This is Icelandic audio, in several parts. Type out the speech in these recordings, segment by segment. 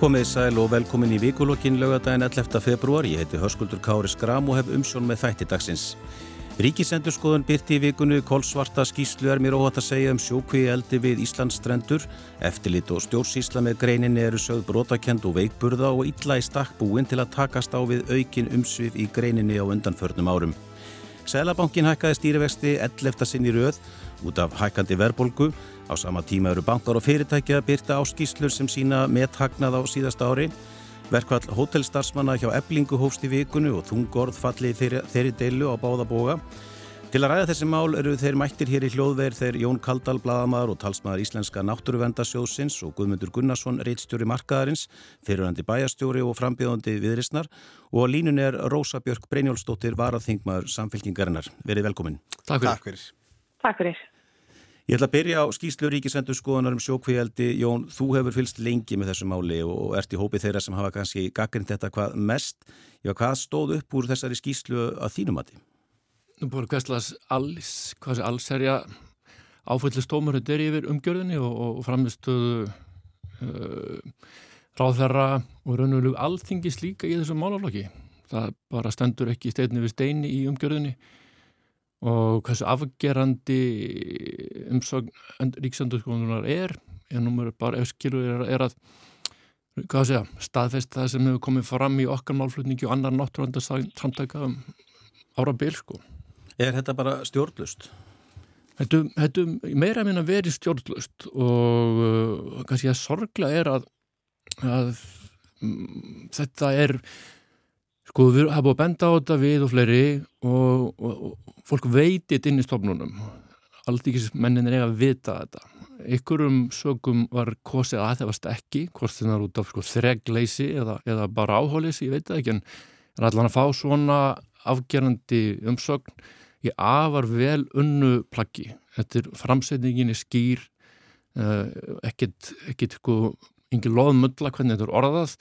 Komið sæl og velkomin í vikulokkin lögadaginn 11. februar. Ég heiti Hörskuldur Kári Skram og hef umsjón með þætti dagsins. Ríkisendurskoðun byrti í vikunni kolsvarta skýslu er mér óhatt að segja um sjókví eldi við Íslands strendur. Eftirlit og stjórnsísla með greininni eru sögð brotakend og veikburða og illa í stakkbúin til að takast á við aukin umsvið í greininni á undanförnum árum. Sælabankin hækkaði stýrivexti 11. sinn í rauð út af hækkandi verbolgu Á sama tíma eru bankar og fyrirtækja að byrta á skýslur sem sína methagnað á síðasta ári. Verkvall hótelstarfsmanna hjá eblingu hófst í vikunu og þungorð falli þeirri, þeirri deilu á báða boga. Til að ræða þessi mál eru þeir mættir hér í hljóðveir þeir Jón Kaldal, bladamæður og talsmaður Íslenska náttúruvendasjóðsins og Guðmundur Gunnarsson, reittstjóri markaðarins, fyrirhandi bæjastjóri og frambíðandi viðrisnar og línun er Rósa Björk Breinjólfsdóttir, varað samfélkingarinnar. Verið velkomin. Takk fyrir. Takk fyrir. Ég ætla að byrja á skýslu ríkisendur skoðunar um sjókvíaldi. Jón, þú hefur fylst lengi með þessu máli og ert í hópi þeirra sem hafa kannski gaggrind þetta hvað mest. Já, hvað stóð upp úr þessari skýslu að þínum að því? Nú búin hverslas alls, hvað sé allserja áfællistómur þetta er yfir umgjörðinni og, og framistuðu uh, ráðherra og raunulegu alþingis líka í þessu málaflokki. Það bara stendur ekki steinni við steini í umgjörðinni og hversu afgerandi umsögn ríksendurskoðunar er en nú er bara efskilur er, er að segja, staðfest það sem hefur komið fram í okkar málflutningi og annar náttúranda samtaka um ára bil sko. Er þetta bara stjórnlust? Þetta, meira minna verið stjórnlust og uh, kannski að sorgla er að, að um, þetta er Sko við hafa búið að benda á þetta við og fleiri og, og, og fólk veitit inn í stofnunum. Aldíkismennin er eiga að vita þetta. Ykkurum sögum var kosið að það varst ekki, hvort það er út af sko, þregleysi eða, eða bara áhólisi, ég veit það ekki, en allan að fá svona afgerandi umsögn í afar vel unnu plaggi. Þetta er framsetningin í skýr, uh, ekkert, ekkert, sko, engin loðmulla hvernig þetta er orðað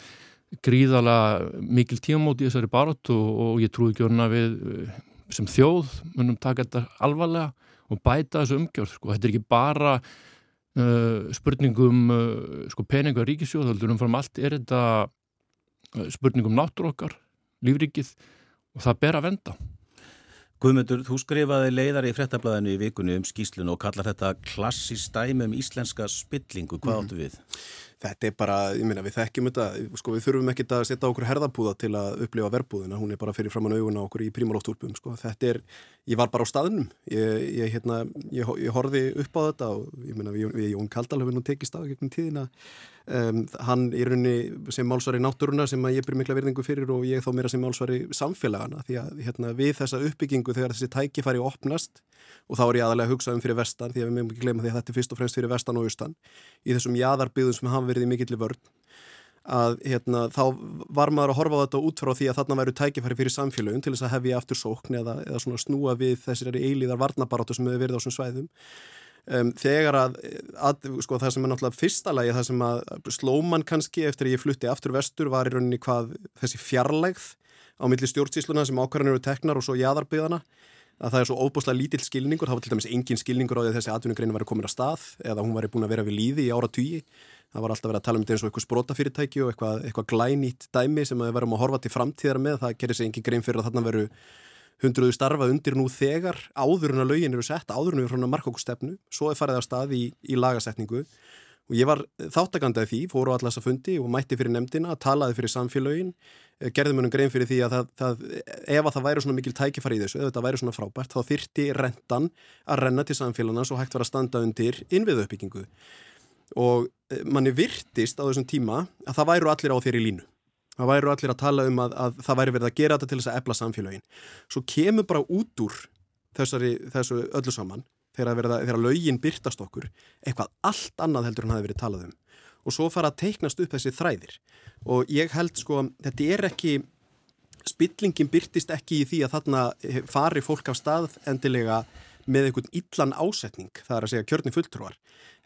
gríðala mikil tímamóti í þessari barótt og, og ég trúi ekki orna við eh, sem þjóð munum taka þetta alvarlega og bæta þessu umgjörð sko. þetta er ekki bara uh, spurningum uh, sko, peninga ríkisjóð, heldur umfram allt er þetta uh, spurningum náttúr okkar, lífrikið og það ber að venda Guðmundur, þú skrifaði leiðar í frettablaðinu í vikunni um skýslun og kallar þetta klassist dæmi um íslenska spillingu, hvað mm. áttu við? Þetta er bara, ég meina við þekkjum þetta, sko við þurfum ekki að setja okkur herðapúða til að upplifa verbúðina, hún er bara fyrir framann auguna okkur í prímalóttúrpum, sko. Þetta er, ég var bara á staðnum, ég, ég, hérna, ég, ég horfi upp á þetta og ég meina við, við Jón Kaldal höfum nú tekið stað gegnum tíðina, um, hann í rauninni sem málsvari náttúruna sem að ég byrjum mikla verðingu fyrir og ég þá meira sem málsvari samfélagana því að hérna, við þessa uppbyggingu þegar þessi tækifæri opnast og þá er ég aðalega að hugsa um fyrir vestan því að við meðum ekki glemja því að þetta er fyrst og fremst fyrir vestan og austan í þessum jæðarbyðum sem hafa verið í mikillir vörn að hérna, þá var maður að horfa á þetta út frá því að þarna væru tækifæri fyrir samfélagum til þess að hefja aftur sókn eða, eða snúa við þessari eilíðar varnabarátu sem hefur verið á þessum svæðum. Um, þegar að, að sko, það sem er náttúrulega fyrsta lagi það sem að slóman kannski eftir að ég flutti aftur vestur var í rauninni hvað þessi fjarlægð á milli stjórnsísluna sem ákvarðan eru teknar og svo jæðarbyðana að það er svo óbúslega lítill skilningur, það var til dæmis engin skilningur á því að þessi atvinnugreinu væri komin að stað eða hún væri búin að vera við líði í ára tugi það var alltaf verið að tala um þetta eins og eitthvað sprótafyrirtæki og eitthvað, eitthvað glænýtt dæmi sem við verðum að horfa til framtíðar með, það gerir sér engin grein fyrir að þarna veru hundruðu starfa undir nú þegar áður en að laugin eru sett, áður en við frá markókustefnu, svo er farið að stað í, í lagasetningu. Og ég var þáttakandaði því, fóru á allars að fundi og mætti fyrir nefndina, talaði fyrir samfélögin Eh, gerðum við um grein fyrir því að það, það, ef að það væri svona mikil tækifæri í þessu, ef þetta væri svona frábært, þá þyrti rentan að renna til samfélagina svo hægt var að standa undir innviðu uppbyggingu. Og manni virtist á þessum tíma að það væru allir á þeirri línu. Það væru allir að tala um að, að það væri verið að gera þetta til þess að ebla samfélagin. Svo kemur bara út úr þessari, þessu öllu saman, þegar lögin byrtast okkur, eitthvað allt annað heldur en hafi verið talað um og svo fara að teiknast upp þessi þræðir og ég held sko, þetta er ekki spillingin byrtist ekki í því að þarna fari fólk af stað endilega með einhvern illan ásetning, það er að segja kjörni fulltrúar,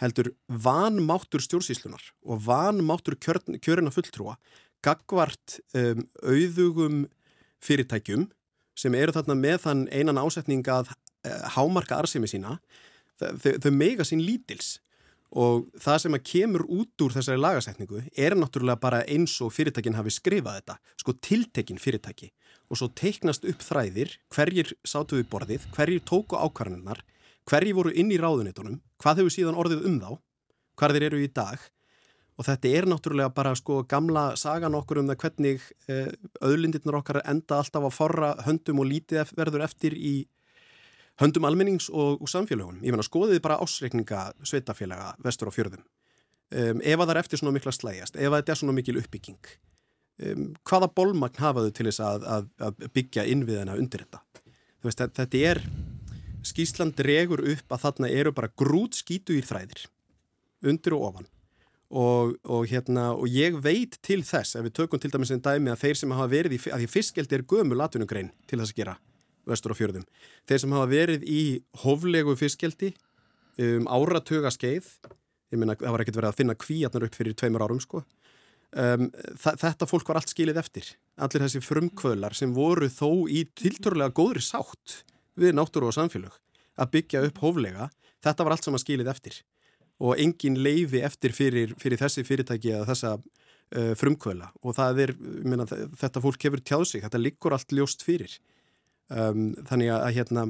heldur vanmáttur stjórnsíslunar og vanmáttur kjörina fulltrúa gagvart um, auðugum fyrirtækjum sem eru þarna með þann einan ásetning að uh, hámarka arsimi sína, þau, þau meiga sín lítils. Og það sem að kemur út úr þessari lagasetningu er náttúrulega bara eins og fyrirtækin hafi skrifað þetta, sko tiltekin fyrirtæki og svo teiknast upp þræðir, hverjir sátuði borðið, hverjir tóku ákvarðaninnar, hverjir voru inn í ráðunitunum, hvað hefur síðan orðið um þá, hvað þeir eru í dag og þetta er náttúrulega bara sko gamla sagan okkur um það hvernig eh, öðlindirnar okkar enda alltaf að forra höndum og lítið verður eftir í höndum almennings og, og samfélagunum. Ég menna skoðið bara ásreikninga sveitafélaga vestur á fjörðum. Um, ef að það er eftir svona mikla slægjast, ef að þetta er svona mikil uppbygging, um, hvaða bólmagn hafaðu til þess að, að, að byggja innviðina undir þetta? Veist, þetta er, Skísland regur upp að þarna eru bara grút skítu í þræðir, undir og ofan. Og, og, hérna, og ég veit til þess, ef við tökum til dæmis einn dæmi að þeir sem hafa verið í, að því fiskeld er gömu latunugrein til þess að gera vestur á fjörðum. Þeir sem hafa verið í hoflegu fiskjaldi um áratuga skeið, ég minna það var ekkert verið að finna kvíatnar upp fyrir tveimur árum sko, um, þetta fólk var allt skilið eftir. Allir þessi frumkvölar sem voru þó í tilturlega góðri sátt við náttúru og samfélög að byggja upp hoflega, þetta var allt saman skilið eftir. Og engin leifi eftir fyrir, fyrir þessi fyrirtæki eða þessa uh, frumkvöla og er, minna, þetta fólk hefur tjáð sig, þetta liggur allt ljóst fyrir. Um, þannig að hérna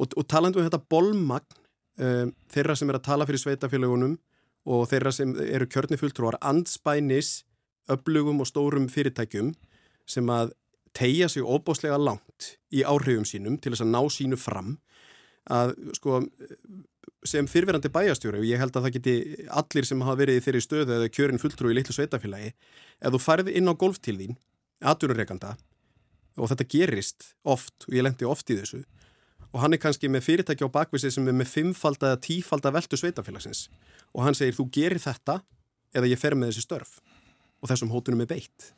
og, og talandu um þetta bolmagn um, þeirra sem er að tala fyrir sveitafélagunum og þeirra sem eru kjörnifulltrúar anspænis öflugum og stórum fyrirtækjum sem að tegja sig óbáslega langt í áhrifum sínum til þess að ná sínu fram að sko sem fyrverandi bæjastjóri og ég held að það geti allir sem hafa verið í þeirri stöðu eða kjörin fulltrú í litlu sveitafélagi ef þú farið inn á golf til þín aðururreikanda og þetta gerist oft og ég lendi oft í þessu og hann er kannski með fyrirtæki á bakvísi sem er með fimmfald eða tífald að veldu sveitafélagsins og hann segir þú gerir þetta eða ég fer með þessi störf og þessum hótunum er beitt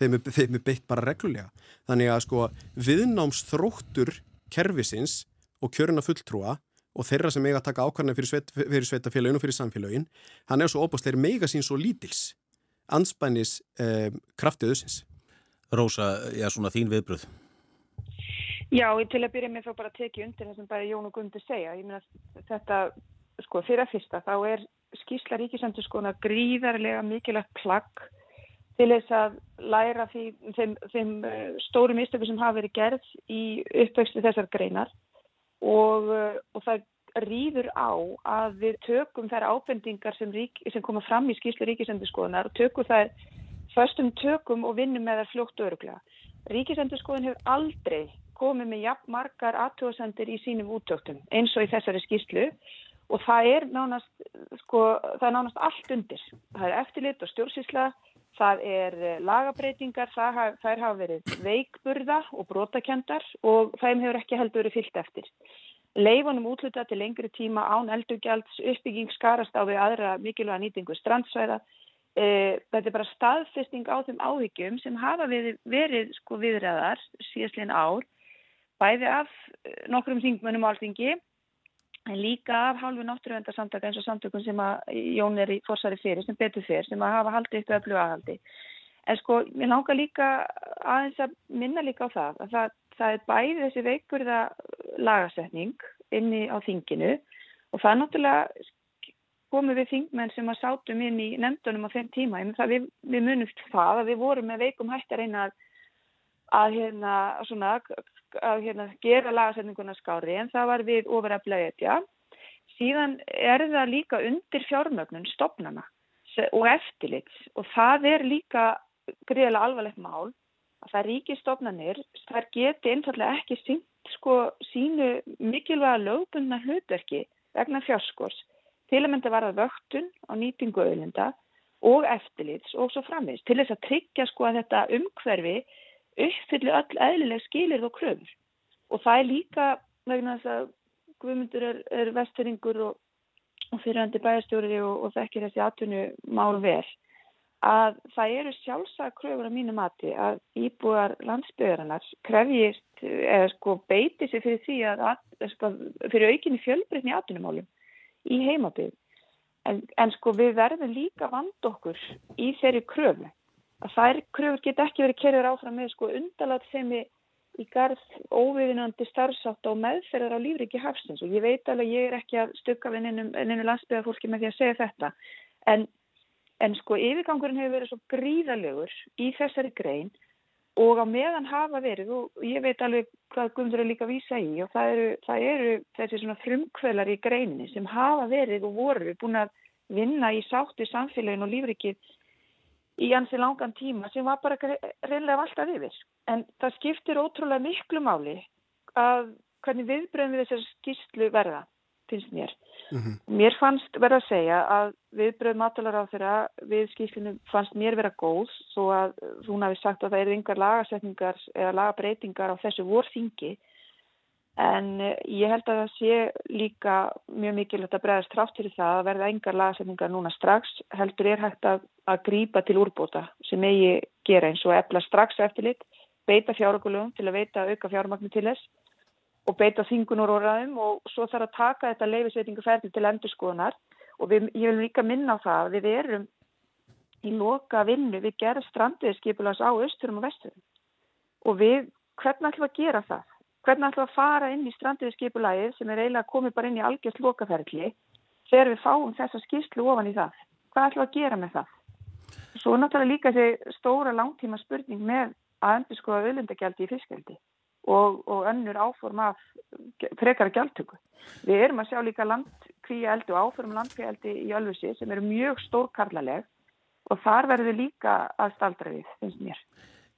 þeim er, þeim er beitt bara reglulega þannig að sko viðnámsþróttur kervisins og kjöruna fulltrúa og þeirra sem eiga að taka ákvarðan fyrir, sveit, fyrir sveitafélagin og fyrir samfélagin hann er svo óbúsleir mega sín svo lítils anspænis eh, kraftiðusins Rósa, já svona þín viðbröð. Já, til að byrja með þá bara tekið undir það sem bæði Jón og Gundi segja. Ég meina þetta, sko, fyrir að fyrsta, þá er skísla ríkisendur skoðuna gríðarlega mikilvægt plagg til þess að læra því, þeim, þeim eh, stórum ístöku sem hafa verið gerð í uppvextu þessar greinar og, eh, og það rýður á að við tökum þær ábendingar sem, rík, sem koma fram í skíslu ríkisendur skoðunar og tökum þær förstum tökum og vinnum með það fljótt öruglega. Ríkisendurskoðin hefur aldrei komið með jafn margar aðtjóðsendir í sínum úttöktum eins og í þessari skýrslu og það er nánast, sko, það er nánast allt undir. Það er eftirlit og stjórnsísla, það er eh, lagabreitingar, það, haf, það hafa verið veikburða og brotakendar og þeim hefur ekki heldur verið fyllt eftir. Leifunum útluta til lengri tíma án eldugjalds, uppbygging skarast á við aðra mikilvæga nýtingu strandsvæða, E, þetta er bara staðfesting á þeim áhyggjum sem hafa verið, verið sko viðræðar síðastlegin ár bæði af e, nokkrum þingmönnum áltingi en líka af hálfu náttúruvendarsamtaka eins og samtökun sem að Jón er í fórsari fyrir sem betur fyrir sem að hafa haldið upp öflug aðhaldi en sko ég langar líka aðeins að minna líka á það að það, það er bæði þessi veikurða lagasetning inni á þinginu og það er náttúrulega komum við þingmenn sem að sátum inn í nefndunum á þeim tíma. Við, við munum það að við vorum með veikum hættar eina að, að, hérna, svona, að hérna, gera lagasetninguna skári en það var við ofur að blæðja. Síðan er það líka undir fjármögnun stopnana og eftirlits og það er líka greiðilega alvarlegt mál að það ríki stopnanir, þar geti einfallega ekki syngt sko sínu mikilvæga lögbundna hlutverki vegna fjárskors til að mynda varða vöktun á nýtingu auðlinda og eftirlits og svo framvegst til þess að tryggja sko að þetta umhverfi uppfyllir öll eðlileg skilir og kröfur og það er líka vegna þess að Guðmundur er, er vestfyrringur og, og fyrirhandi bæjarstjóri og, og þekkir þessi atvinnu mál vel að það eru sjálfsagt kröfur á mínu mati að íbúar landsbygðarinnar krefjist eða sko beiti sig fyrir því að, að sko, fyrir aukinni fjölbreytni atvinnumálum í heimabið. En, en sko við verðum líka vand okkur í þeirri kröfu. Að þær kröfur get ekki verið kerður áfram með sko undalat sem í garð óviðinandi starfsátt og meðferðar á lífriki hafsins. Og ég veit alveg ég er ekki að stukka við enninu landsbyðafólki með því að segja þetta. En, en sko yfirgangurinn hefur verið svo gríðalegur í þessari grein og á meðan hafa verið og ég veit alveg hvað Guðmundur er líka að vísa í og það eru, það eru þessi svona frumkvölar í greinni sem hafa verið og voru búin að vinna í sáttu samfélagin og lífrikið í ansi langan tíma sem var bara reynlega alltaf yfir. En það skiptir ótrúlega miklu máli að hvernig viðbröðum við þessar skýrslu verða, finnst mér. Mm -hmm. Mér fannst verða að segja að viðbröð matalar á þeirra við skýrslunum fannst mér vera góð svo að hún hafi sagt að það eru yngar lagasetningar eða lagabreitingar á þessu vorþingi En eh, ég held að það sé líka mjög mikilvægt að bregðast trátt fyrir það að verða engar lagasetningar núna strax. Heldur er hægt að, að grípa til úrbóta sem eigi gera eins og efla strax eftirlit, beita fjárökulum til að veita auka fjármagnu til þess og beita þingunur orðaðum og svo þarf að taka þetta leifisveitingu ferði til endurskoðunar og við, ég vil líka minna á það að við erum í loka vinnu við gerum strandiðskipulans á austurum og vesturum og við, hvernig ætlum við að gera það? Hvernig ætlum við að fara inn í strandiðskipulæðið sem er eiginlega komið bara inn í algjört lokaferðli þegar við fáum þessa skýrslu ofan í það. Hvað ætlum við að gera með það? Svo náttúrulega líka þessi stóra langtíma spurning með að endur skoða öðlundagjaldi í fiskjaldi og, og önnur áform af frekara gjaldtöku. Við erum að sjá líka landkvíaldi og áform landkvíaldi í Ölfusi sem eru mjög stórkarlaleg og þar verður líka að staldra við, finnst mér.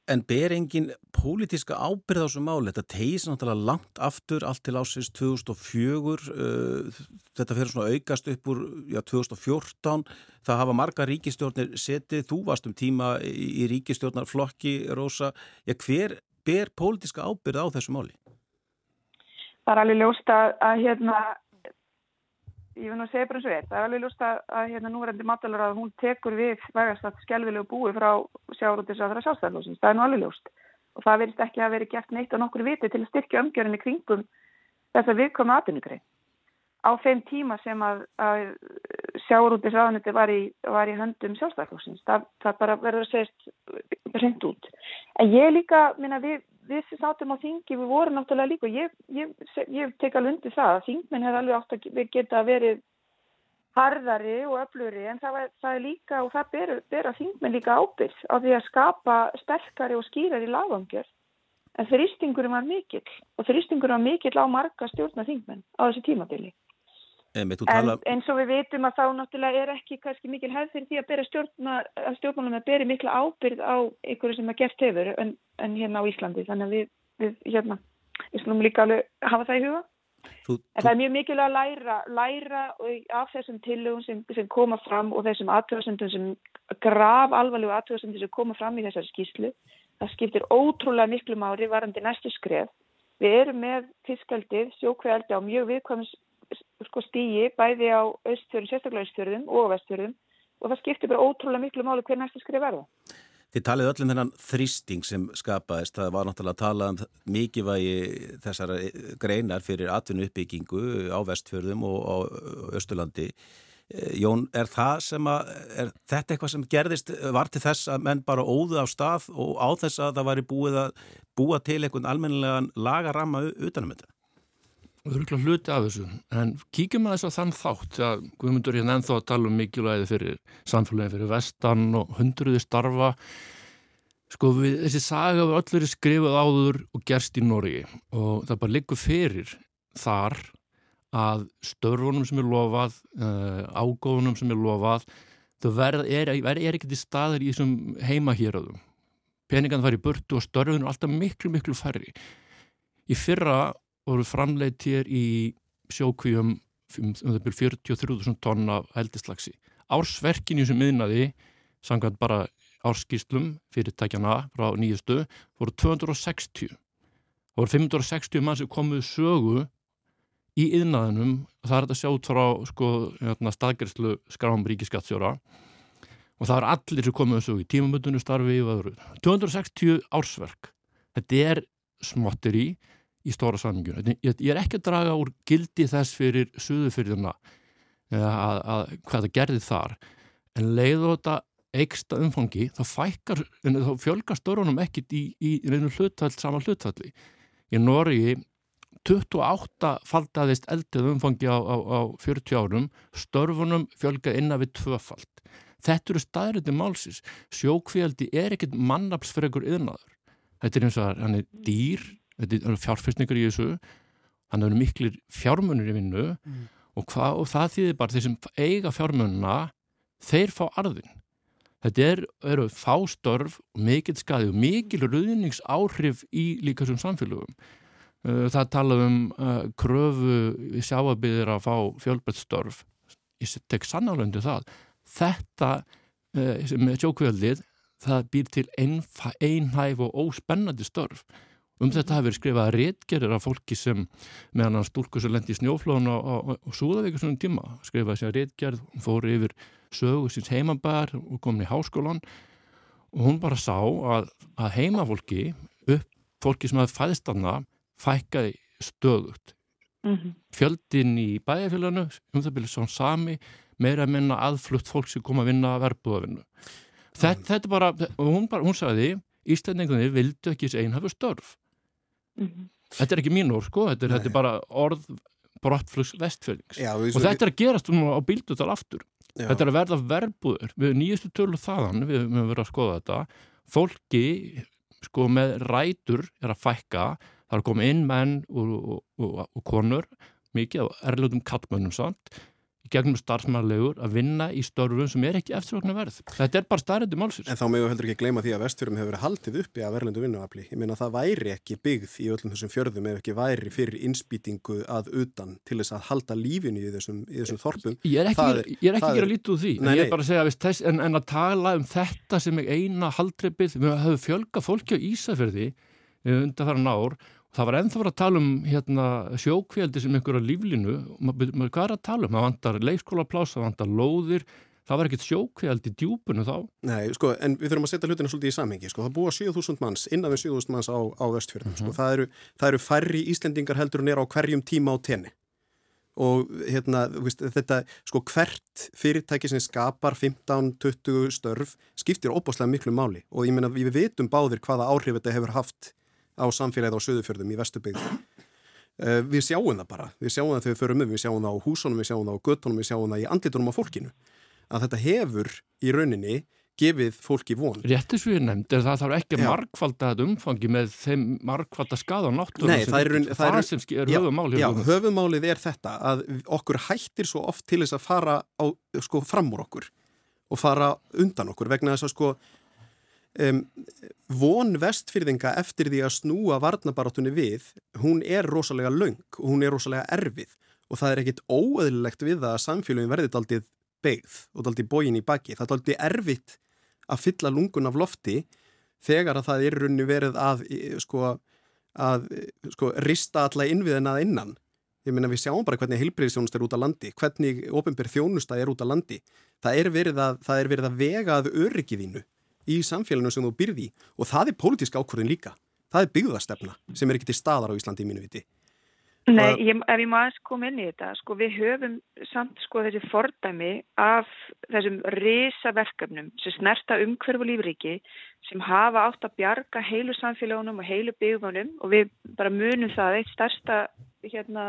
En ber engin pólitiska ábyrð á þessu máli? Þetta tegis náttúrulega langt aftur allt til ásins 2004, uh, þetta fyrir svona aukast upp úr já, 2014, það hafa marga ríkistjórnir setið, þú varst um tíma í, ríkistjórnarflokki, Rósa, já, hver ber pólitiska ábyrð á þessu máli? Það er alveg ljóst að, að hérna, ég vil nú segja bara eins og er, það er alveg lúst að, að hérna núverandi matalur að hún tekur við vægast að skjálfilegu búi frá sjárótis að það er sjálfstæðarlósins, það er nú alveg lúst og það verist ekki að veri gert neitt á nokkur viti til að styrkja umgjörunni kringum þess að við komum aðtunugri á þeim tíma sem að, að sjárótis aðanuti var, var í höndum sjálfstæðarlósins, það, það bara verður að segja reynd út. En ég líka, minna við við sem sátum á þingi, við vorum náttúrulega líka ég, ég, ég tek alveg undir það að þingmenn hefði alveg átt að geta verið harðari og öfluri en það, var, það er líka og það ber, ber að þingmenn líka ábyrg á því að skapa sterkari og skýrari lagangjör en þrýstingurum var mikill og þrýstingurum var mikill á marga stjórna þingmenn á þessi tímabili En tala... eins og við veitum að þá náttúrulega er ekki kannski mikil hefð fyrir því að bera stjórnmálum að beri mikla ábyrð á einhverju sem að gert hefur en, en hérna á Íslandi þannig að við, við hérna, við slumum líka alveg hafa það í huga. Þú, en það er mjög mikilvæg að læra, læra af þessum tillögum sem, sem koma fram og þessum aðtöðasendum sem graf alvarlegu aðtöðasendum sem koma fram í þessari skýslu. Það skiptir ótrúlega miklu mári varandi næstu skref. Við erum með fiskaldið, sjókvealdi á mjög viðkvæmis sko stígi bæði á austfjörðum, sérstaklega austfjörðum og vestfjörðum og það skiptir bara ótrúlega miklu máli hver næstu skrif verða. Þið talið öllum þennan þrýsting sem skapaðist, það var náttúrulega að tala um mikilvægi þessar greinar fyrir atvinnu uppbyggingu á vestfjörðum og á Östurlandi. Eh, Jón, er að, er þetta eitthvað sem gerðist, var til þess að menn bara óðu á stað og á þess að það væri búið að búa til einhvern almennilegan lagaramma utanum þetta? Örgulega hluti af þessu. En kíkjum að þess að þann þátt að Guðmundur hérna ennþá að tala um mikilvægi fyrir samfélagi fyrir vestan og hundruði starfa. Sko við, þessi saga við öll verið skrifað áður og gerst í Nóri og það bara liggur fyrir þar að störfunum sem er lofað uh, ágóðunum sem er lofað það verð, er, er, er ekkert í staðir í þessum heimahýraðum peningan fær í burtu og störfunum er alltaf miklu miklu færri. Í fyrra voru framleitt hér í sjókvíum um 43.000 tonn af eldislagsi. Ársverkinu sem miðnaði, samkvæmt bara árskýslum fyrirtækjana frá nýjastu, voru 260. Það voru 560 mann sem komuð sögu í yðnaðinum, það er þetta sjátt frá sko, hérna, staðgærslu skráum ríkiskatsjóra og það er allir sem komuð sögu í tímamöndunum starfi og öðru. 260 ársverk. Þetta er smottir í í stóra sammingjuna. Ég, ég er ekki að draga úr gildi þess fyrir suðufyrðuna að, að hvað það gerði þar en leiður þetta eiksta umfangi þá fækkar, þá fjölgar störunum ekkit í, í reynu hlutvall saman hlutvalli. Í Nóri 28 faldaðist eldið umfangi á, á, á 40 árum, störfunum fjölgað innan við tvöfald. Þetta eru staðrætti málsins. Sjókvíaldi er ekkit mannapsfregur yðnaður. Þetta er eins og hann er dýr, þetta eru fjárfyrstningur í þessu, hann eru miklir fjármunir í vinnu mm. og, hva, og það þýðir bara þeir sem eiga fjármunna, þeir fá arðin. Þetta er, eru fástörf og mikil skadi og mikil ruðningsáhrif í líka sem samfélögum. Uh, það tala um uh, kröfu sjáabiðir að fá fjölbrettstörf. Ég tek sannalöndu það. Þetta uh, sem er sjókvöldið, það býr til einhæf og óspennandi störf. Um þetta hafi verið skrifað réttgerir af fólki sem meðan hann stúrkur sem lendi í snjóflóðun og súðavíkur svona tíma. Skrifaði sér réttgerð, fóri yfir sögu síns heimabær og komin í háskólan og hún bara sá að, að heimafólki upp fólki sem hafði fæðist aðna fækkaði stöðugt mm -hmm. fjöldin í bæjarfélaginu um það byrja svo sami meira að minna aðflutt fólk sem kom að vinna verbuðavinnu þetta, mm. þetta bara, og hún, bara, hún sagði Íslandingunni vildu ekki þessi einhafu störf mm -hmm. þetta er ekki mín orð sko, þetta er, þetta er bara orð brottflugs vestfjörðings og þetta er að gerast um á bildutal aftur Já. Þetta er að verða verbúður. Við nýjastu tölu þaðan, við höfum verið að skoða þetta, fólki sko með rætur er að fækka, það er að koma inn menn og, og, og, og konur, mikið og erlutum kallmönnum samt, gegnum starfsmannlegur að vinna í störfum sem er ekki eftirvokna verð. Þetta er bara starrandi málsins. En þá meðu heldur ekki gleyma því að vestfjörðum hefur verið haldið uppi að verðlendu vinnuafli. Ég meina það væri ekki byggð í öllum þessum fjörðum ef ekki væri fyrir innspýtingu að utan til þess að halda lífinu í þessum, í þessum þorpum. Ég er ekki, er, ég er ekki að gera lítið úr því, nei, en ég er bara að segja þess, en, en að tala um þetta sem er eina haldreipið, við höfum fjölga fólki á Ísafjörði eh, undan þar nár Það var ennþá að tala um hérna, sjókvéldi sem einhverja líflinu, hvað er að tala um? Það vantar leikskólapláss, það vantar lóðir, það var ekkert sjókvéldi djúbunu þá. Nei, sko, en við þurfum að setja hlutina svolítið í samhengi, sko, það búa 7000 manns, innan við 7000 manns á, á vestfjörðum, mm -hmm. sko, mhm. það eru, það eru færri Íslendingar heldur nýra á hverjum tíma á tenni og hérna, veist, þetta, sko, hvert fyrirtæki sem skapar 15-20 störf skiptir óbáslega miklu máli og ég meina, við vitum báðir hvaða áhrif þetta hefur haft á samfélagið á söðufjörðum í Vesturbygð. Uh, við sjáum það bara, við sjáum það þegar við förum um, við sjáum það á húsunum, við sjáum það á göttunum, við sjáum það í andlitunum á fólkinu. Að þetta hefur í rauninni gefið fólki von. Réttis við nefnd, er það þarf ekki markvalda þetta umfangi með þeim markvalda skada á náttúrulega Nei, það er, það það er, sem er höfumálið. Já, höfumálið er þetta að okkur hættir svo oft til þess að fara á, sko, fram úr okkur og fara undan okkur vegna þess að sko Um, von vestfyrðinga eftir því að snúa varnabarátunni við, hún er rosalega laung og hún er rosalega erfið og það er ekkit óöðlilegt við að samfélagin verði daldið beigð og daldið bógin í baki. Það er daldið erfitt að fylla lungun af lofti þegar að það er runni verið að, sko, að sko, rista alla innviðin að innan. Ég minna við sjáum bara hvernig heilbreyðsjónust er út á landi, hvernig ofinbér þjónusta er út á landi. Það er verið að, er verið að vega að öryggiðínu í samfélaginu sem þú byrði og það er pólitísk ákvörðin líka. Það er byggðarstefna sem er ekki til staðar á Íslandi í mínu viti. Nei, ég, ef ég maður kom inn í þetta, sko við höfum samt sko þessi fordæmi af þessum risaverkefnum sem snerta umhverfu lífriki sem hafa átt að bjarga heilu samfélagunum og heilu byggjónum og við bara munum það eitt starsta hérna,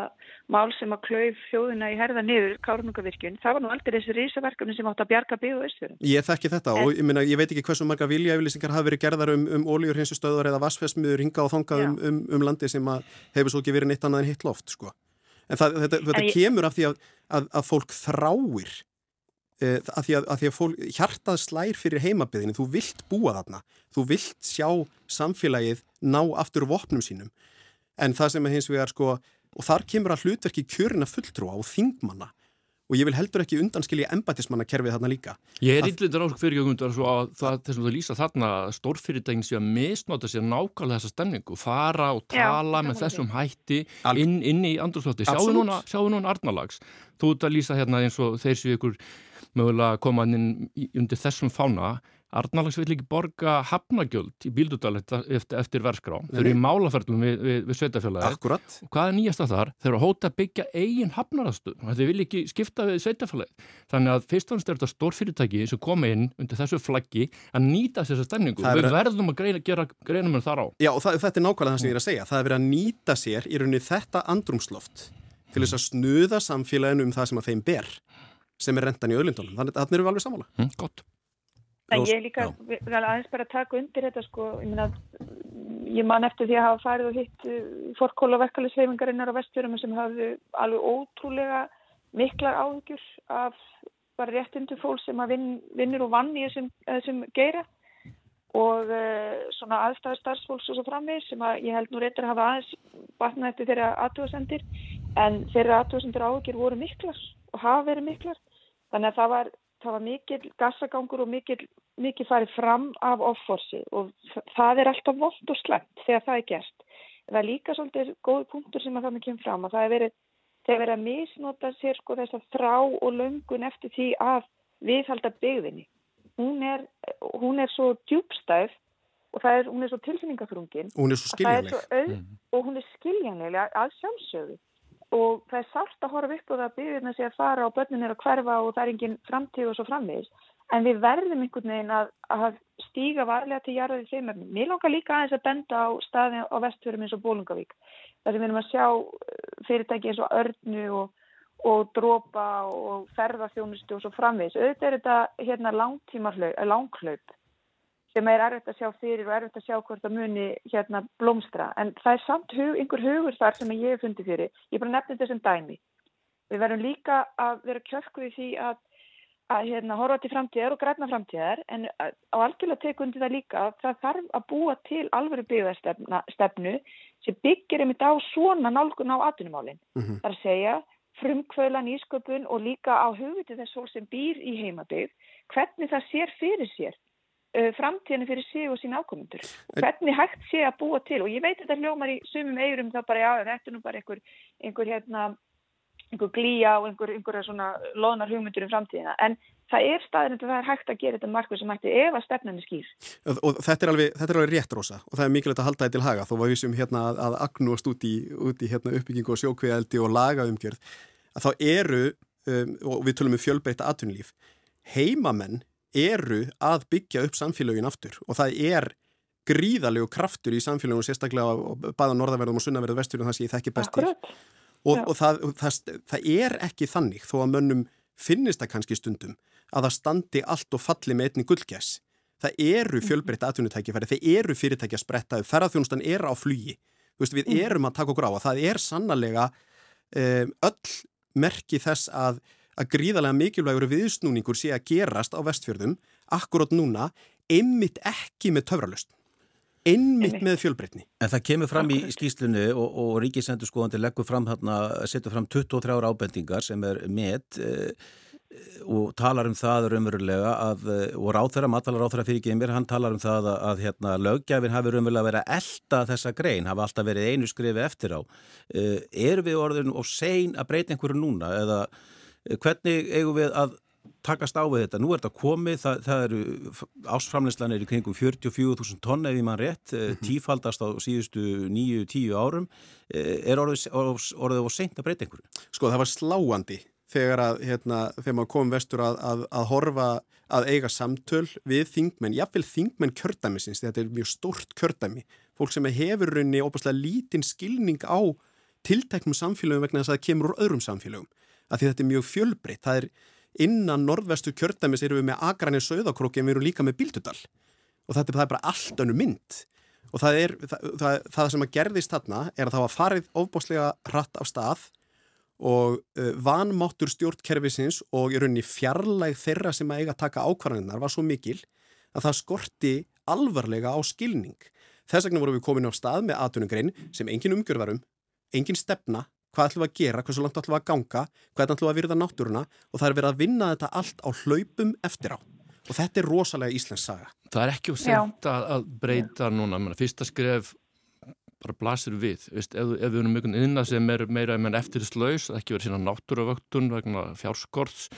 mál sem að klauf fjóðina í herða niður, Kárnungavirkjun, það var nú aldrei þessi risaverkefni sem átt að bjarga og östur. Ég þekki þetta en, og ég, minna, ég veit ekki hversu marga viljaeflýsingar hafi verið gerðar um, um óljur hinsistöðar eða vassfessmiður hinga og þongað um, um, um landi sem hefur svo ekki verið neitt annað en hitt loft, sko. En það, þetta, þetta ég, kemur af því að, að, að fólk þráir e, að því að, að því að fólk, hjartað slær fyrir heimabiðinu, þú vilt búa þarna. Þú vilt sjá samfélagið ná aftur vopnum sínum. En það sem er hins vegar sko og þar kemur að hlutverki kjörina fulltrúa og þingmanna. Og ég vil heldur ekki undanskilja embatismannakerfið þarna líka. Ég er yllindar ásök svo að það, þess að þú lýsa þarna stórfyrirtægin sé að misnóta sér nákvæmlega þessa stemningu, fara og tala Já, með þessum hætti inn, inn í andrúrslótti. Sjáu núna, núna Arnalags, þú ert að lýsa hérna eins og þeir séu ykkur mögulega koma inn undir þessum fána Arnalags vil ekki borga hafnagjöld í bíldudal eftir, eftir verskrá. Þau eru í málaferðlum við, við, við sveitafélagi. Akkurat. Og hvað er nýjasta þar? Þau eru að hóta að byggja eigin hafnarastu. Þau vil ekki skipta við sveitafélagi. Þannig að fyrst og næst er þetta stórfyrirtæki sem kom inn undir þessu flaggi að nýta þessa stemningu. Við verðum að greina, gera greinum en þar á. Já og það, þetta er nákvæmlega það sem ég er að segja. Það er verið að nýta sér í rauninni þetta andrumsloft til þess að snuða samfélaginu um það sem að þeim ber sem er rentan í öllindónum. Þannig að erum við alveg samála. Mm, gott. En ég líka aðeins bara að taka undir þetta sko, ég, myna, ég man eftir því að hafa farið og hitt uh, fórkóla verkefælisveifingarinnar á vestfjörðum sem hafðu alveg ótrúlega miklar áhugjur af bara réttundu fólk sem að vin, vinnur og vann í þessum, þessum geira og uh, svona aðstæði starfsfólks og svo framvið sem að ég held nú reyndar að hafa aðeins batnað eftir þeirra aðtúasendir en þeirra aðtúasendir áhugjur voru miklar og hafa verið miklar. Þannig að það var það var mikil gassagangur og mikil, mikil farið fram af offorsi og það er alltaf volt og slemt þegar það er gert. Það er líka svolítið góð punktur sem að það með kemur fram og það er verið, þegar verið að misnota sér sko þess að þrá og löngun eftir því að viðhalda byggðinni. Hún er, hún er svo djúbstæð og er, hún er svo tilfinningafrungin. Hún er svo skiljanleg. Mm. Og hún er skiljanlega að sjálfsögðu og það er sátt að horfa upp og það byrjum að sé að fara og börnun er að hverfa og það er engin framtíð og svo framvegis en við verðum einhvern veginn að, að stíga varlega til jarðið þeim. Mér langar líka aðeins að benda á staði á vestfjörum eins og Bólungavík þar sem við erum að sjá uh, fyrirtæki eins og örnu og, og drópa og ferðarþjónustu og svo framvegis. Auðvitað er þetta hérna langklaup sem er erfitt að sjá fyrir og erfitt að sjá hvort það muni hérna blómstra. En það er samt hug, einhver hugur þar sem ég hef fundið fyrir. Ég bara nefnið þetta sem dæmi. Við verðum líka að vera kjörkuð í því að, að hérna, horfa til framtíðar og græna framtíðar en á algjörlega tekundi það líka að það þarf að búa til alvöru byggðarstefnu sem byggir einmitt á svona nálgun á atvinnumálinn. Mm -hmm. Það er að segja frumkvölan, ísköpun og líka á hugvitið þess fólk sem býr í heimabygg, hvernig það sér fyrir sér framtíðinu fyrir sig og sín ákomundur og hvernig hægt sé að búa til og ég veit þetta hljómar í sumum eigurum þá bara já, þetta er nú bara einhver, einhver hérna, einhver glíja og einhver, einhver svona loðnar hugmyndur um framtíðina. En það er staðin að það er hægt að gera þetta markvið sem hægt ef að stefnan er skýr. Og þetta er alveg, þetta er alveg rétt rosa og það er mikilvægt að halda þetta til haga. Þó var við sem hérna að, að agnúast út í, út í hérna, uppbyggingu og sjókveðaldi og lagaumgjörð að þá eru um, og við tölum um fjölbreyta atvinnulíf. Heimamenn eru að byggja upp samfélagin aftur og það er gríðalegu kraftur í samfélagunum sérstaklega bæða norðaverðum og sunnaverðu vesturinn það sé ég þekki best til. Og, og það, það, það er ekki þannig þó að mönnum finnist það kannski stundum að það standi allt og falli með einni gullgæs. Það eru mhm. fjölbreytta atvinnutækifæri þeir eru fyrirtæki að spretta ferðarþjónustan er á flugi. Veist, við mhm. erum að taka okkur á og það er sannlega um, öll merki þess að að gríðarlega mikilvægur viðsnúningur sé að gerast á vestfjörðum akkurát núna, einmitt ekki með töfralust, einmitt með fjölbreytni. En það kemur fram í skýslinu og, og Ríkisendur skoðandi leggur fram hérna, setur fram 23 ára ábendingar sem er með e, og talar um það raunverulega að, og ráþæra, matalar ráþæra fyrir gemir, hann talar um það að, að hérna, lögjafinn hafi raunverulega verið að elda þessa grein, hafi alltaf verið einu skrifi eftir á. E, er við orðin og sein að breyta einhverju núna eða Hvernig eigum við að takast á við þetta? Nú er þetta komið, það, það eru ásframleyslanir í kringum 44.000 tonn ef ég mann rétt, mm -hmm. tífaldast á síðustu 9-10 árum. Eh, er orðið, orðið og seint að breyta einhverju? Sko það var sláandi þegar, að, hérna, þegar maður kom vestur að, að, að horfa að eiga samtöl við þingmenn, jáfnveil þingmenn kjördæmisins, þetta er mjög stórt kjördæmi, fólk sem hefur raunni óbúslega lítinn skilning á tilteknum samfélögum vegna þess að það kemur úr öðrum samfélögum að því þetta er mjög fjölbreytt. Það er innan norðvestu kjördæmis erum við með agrænir söðakróki en við erum líka með bíldudal og þetta er bara allt önnu mynd og það, er, það, það, það sem að gerðist þarna er að það var farið ofbáslega hratt af stað og uh, vanmáttur stjórnkerfisins og í rauninni fjarlæg þeirra sem að eiga að taka ákvarðaninnar var svo mikil að það skorti alvarlega á skilning. Þess vegna vorum við komin á stað með aðtunugrein sem engin umgjörðvarum, engin stefna hvað ætlum við að gera, hversu langt ætlum við að ganga, hvernig ætlum við að virða náttúruna og það er verið að vinna þetta allt á hlaupum eftir á. Og þetta er rosalega íslensk saga. Það er ekki úr sent að breyta núna, menna, fyrsta skref bara blasir við, Vist, ef, ef við erum mjög innað sem er meira eftir slöys, ekki verið sína náttúravöktun vegna fjárskorts,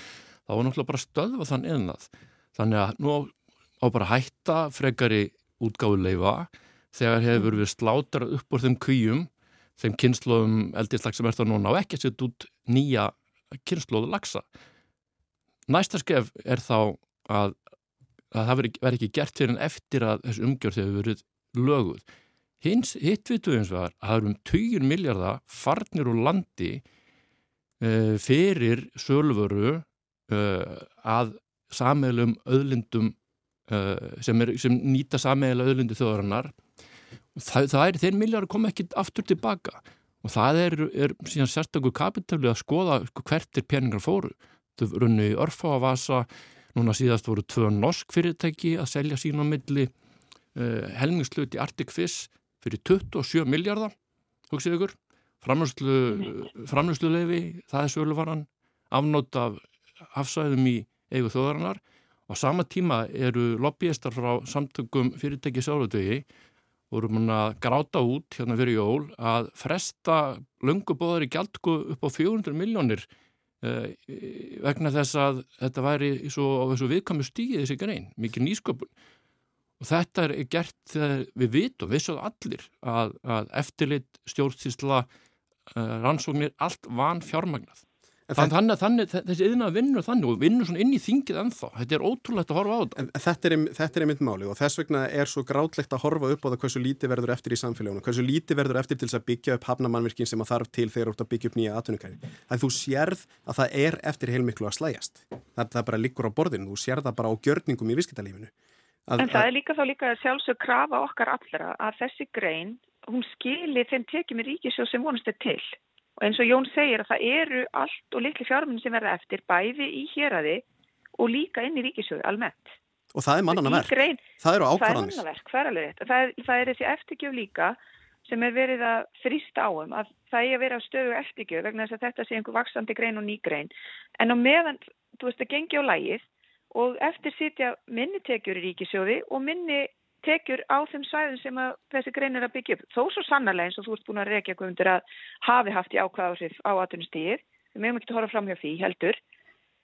þá er náttúrulega bara stöðvað þann innað. Þannig að nú á bara hætta frekari útgáðu leifa þegar hefur við slátrað upp úr þeim kvíum þeim kynnslóðum eldislag sem er það núna og ekki að setja út nýja kynnslóðu lagsa. Næsta skef er þá að, að það verður ekki gert fyrir en eftir að þessu umgjörð hefur verið löguð. Hins, hitt eins og það að það eru um 20 miljardar farnir úr landi uh, fyrir sölvöru uh, að sameilum öðlindum uh, sem, er, sem nýta sameila öðlindu þjóðarinnar það, það er, þeir miljardar kom ekki aftur tilbaka og það er, er síðan sérstaklega kapitáli að skoða sko, hvert er peningar fóru. Þau runni í örfávasa núna síðast voru tvö norsk fyrirtæki að selja sín á milli uh, helmingsluti Arctic Fish fyrir 27 miljardar hugsið ykkur. Framlöslu leifi, það er söluvaran afnótt af hafsæðum í eigu þjóðarinnar. Og sama tíma eru lobbyistar frá samtökum fyrirtæki sálutögi voru mann að gráta út hérna fyrir jól að fresta lungubóðar í gjaldku upp á 400 miljónir eh, vegna þess að þetta væri svo, á þessu viðkvæmu stíði þessi grein, mikið nýsköpun. Og þetta er gert þegar við vitum, við sjáum allir að, að eftirlit, stjórnstísla eh, rannsóknir, allt van fjármagnað Þann, þannig að þannig, þessi yðna vinnur þannig og vinnur svona inn í þingið ennþá. Þetta er ótrúlegt að horfa á þetta. En þetta er, þetta er einmitt máli og þess vegna er svo grátlegt að horfa upp á það hversu lítið verður eftir í samfélagunum, hversu lítið verður eftir til þess að byggja upp hafnamannvirkin sem að þarf til þegar þú ert að byggja upp nýja atvinnukæri. Það þú sérð að það er eftir heilmiklu að slæjast. Það, það bara liggur á borðinu, þú sérð það bara á gjörningum í viskitælífinu. En það er líka þá líka sjálfsög krafa okkar allra að þessi grein, hún skili þeim tekjum í ríkisjóð sem vonast er til. Og eins og Jón segir að það eru allt og litli fjármunni sem verða eftir bæði í héræði og líka inn í ríkisjóðu almennt. Og það er mannana verk. Grein, það eru ákvarðanir. Það er mannana verk, það er alveg rétt. Það er, það er þessi eftirgjöf líka sem er verið að þrýsta áum að það er að vera stöðu eftirgjöf vegna þess að þetta sé einhver vaksandi grein og ný grein. En á meðan, þú veist, það gengi á lægið og eftir sitja minni tekjur í ríkisjóði og minni tekjur á þeim svæðum sem þessi grein er að byggja upp. Þó svo sannarlega eins og þú ert búin að reykja guðundur að hafi haft í ákvæðarsif á aðtunistíð. Við meðum ekki að horfa fram hjá því heldur.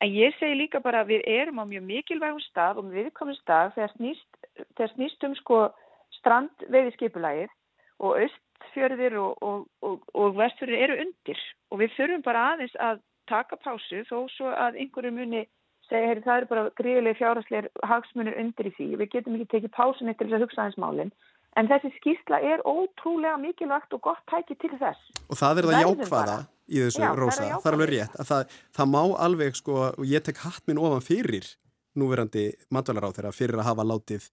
En ég segi líka bara að við erum á mjög mikilvægum stað og við komum stað þegar snýst, þegar snýst um sko strandveiði skipulægir og östfjörðir og, og, og, og vestfjörðir eru undir og við þurfum bara aðeins að taka pásu þó svo að einhverju muni segja, heyri, það eru bara gríðilega fjárhastleir hagsmunir undir í því. Við getum ekki tekið pásun eftir þess að hugsa aðeins málinn. En þessi skýrsla er ótrúlega mikilvægt og gott tæki til þess. Og það er það jákvæða í þessu, Já, Rósa. Það er alveg rétt. Það, það má alveg, sko, og ég tek hatt minn ofan fyrir núverandi matvælar á þeirra fyrir að hafa látið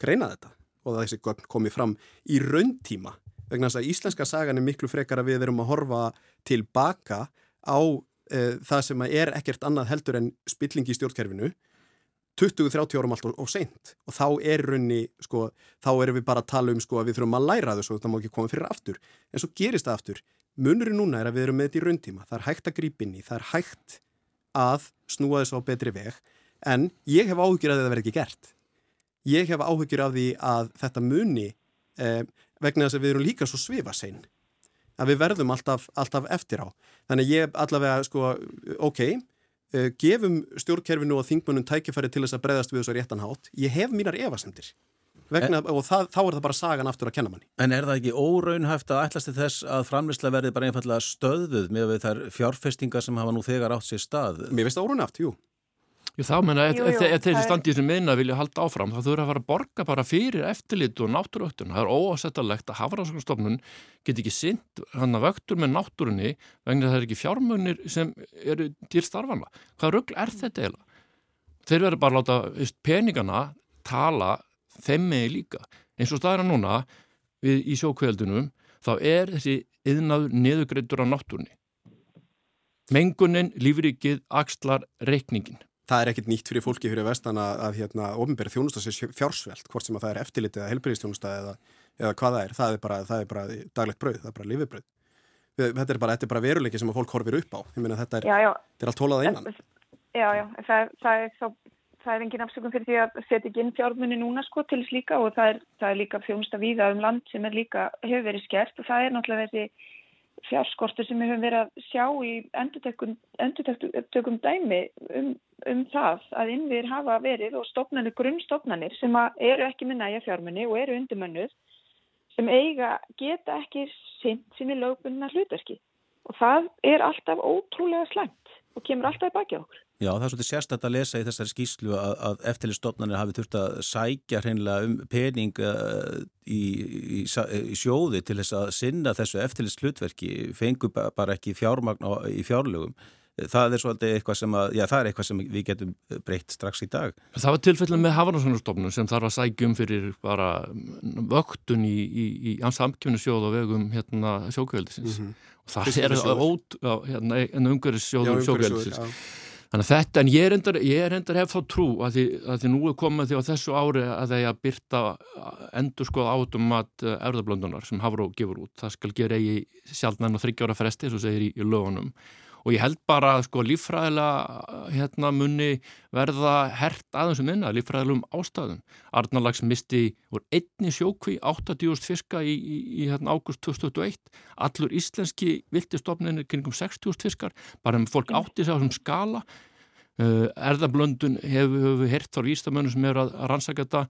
greina þetta og þessi gögn komið fram í rauntíma. Vegna þess að íslenska sagan er miklu frekar að við erum að horfa tilbaka á uh, það sem er ekkert annað heldur en spilling í stjórnkerfinu 20-30 árum alltaf og seint. Og þá er raunni, sko, þá erum við bara að tala um sko að við þurfum að læra þessu og það má ekki koma fyrir aftur, en svo gerist það aftur. Munurinn núna er að við erum með þetta í rauntíma. Það er hægt að grípa inn í, það er hægt að snúa þessu á betri veg. En ég hef áhugir að þetta verði ekki gert. Ég hef áhugir af því að þetta muni eh, vegna þess að við erum líka svo svifa sein að við verðum alltaf, alltaf eftir á. Þannig ég allavega, sko, ok, uh, gefum stjórnkerfinu og þingmunum tækifæri til þess að breyðast við þessu réttanhátt. Ég hef mínar evasendir. Vegna, en, og það, þá er það bara sagan aftur að kenna manni. En er það ekki óraunhæft að ætlasti þess að framleysla verði bara einfallega stöðuð með þær fjárfestingar sem hafa nú þegar átt sér stað? Mér finnst það óraunhæft, jú. Jú, þá menna, ef þessi standið sem minna vilja halda áfram, þá þurfa að fara að borga bara fyrir eftirlit og náttúröktun. Það er óásettalegt að Hafrannsóknarstofnun get ekki sint hann að vöktur með náttúrunni vegna það er ekki fjármunir sem eru til starfanna. Hvað röggl er þetta eiginlega? Þeir verður bara að láta peningana tala þeim með líka. Eins og staðina núna við, í sjókveldunum, þá er þessi yðnaður neðugreitur á náttúrunni. Mengunin, lífrikið, axlar, reikningin það er ekkit nýtt fyrir fólki fyrir vestan að, að hérna, ofinbæri þjónusta sé fjársvelt, hvort sem að það er eftirlitið eða helbriðstjónusta eða, eða hvað það er, það er bara, það er bara daglegt brauð, það er bara lifibrauð. Þetta er bara, bara veruleiki sem að fólk horfir upp á. Ég meina þetta er, já, já. Er allt hólað innan. Já, já, það, það er þá það er engin afsökun fyrir því að setja ekki inn fjármunni núna sko til þess líka og það er, það er líka þjónusta víða um land sem er líka hefur verið skert og það er náttúrulega þessi fjárskortur sem við höfum verið að sjá í endurtökum dæmi um, um það að innviðir hafa verið og stofnanir, grunnstofnanir sem eru ekki með næja fjármunni og eru undirmönnuð sem eiga geta ekki sinn sinni lögbundna hlutverki. Og það er alltaf ótrúlega slæmt og kemur alltaf í baki okkur. Já, það er svolítið sérstætt að lesa í þessari skýslu að, að eftirlistofnarnir hafi þurft að sækja hreinlega um pening uh, í, í, í sjóði til þess að sinna þessu eftirlisthlutverki, fengu bara ekki fjármagn á, í fjárlögum. Það er svolítið eitthvað sem, að, já, er eitthvað sem við getum breytt strax í dag. Það var tilfellin með Havarnarssonarstofnun sem þarf að sækjum fyrir bara vöktun í, í, í samkjöfnu sjóð og vegum hérna, sjókveldisins. Mm -hmm. Það er ót, hérna, en umhverfissjóður sjókveldisins. Þannig að þetta, en ég er endar, ég er endar hef þá trú að því, að því nú er komið því á þessu ári að það er að byrta endur skoða átum að erðablöndunar sem Havró gefur út. Það skal gera í sjálfnæðan og þryggjára fresti, svo segir í, í lögunum og ég held bara að sko lífræðilega hérna munni verða hert aðeins um minna, lífræðilegum ástæðum. Arnalags misti úr einni sjókví 80.000 fiska í, í, í hérna águst 2021, allur íslenski viltistofninir kringum 60.000 fiskar, bara um fólk átti sig á þessum skala. Uh, erðablöndun hefur við hert þá ístamönu sem er að, að rannsaka þetta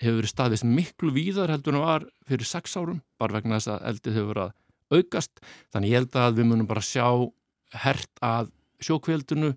hefur verið staðist miklu víðar heldur en var fyrir sex árum, bara vegna þess að eldið hefur verið að aukast, þannig ég held að við munum bara sjá hert að sjókveldinu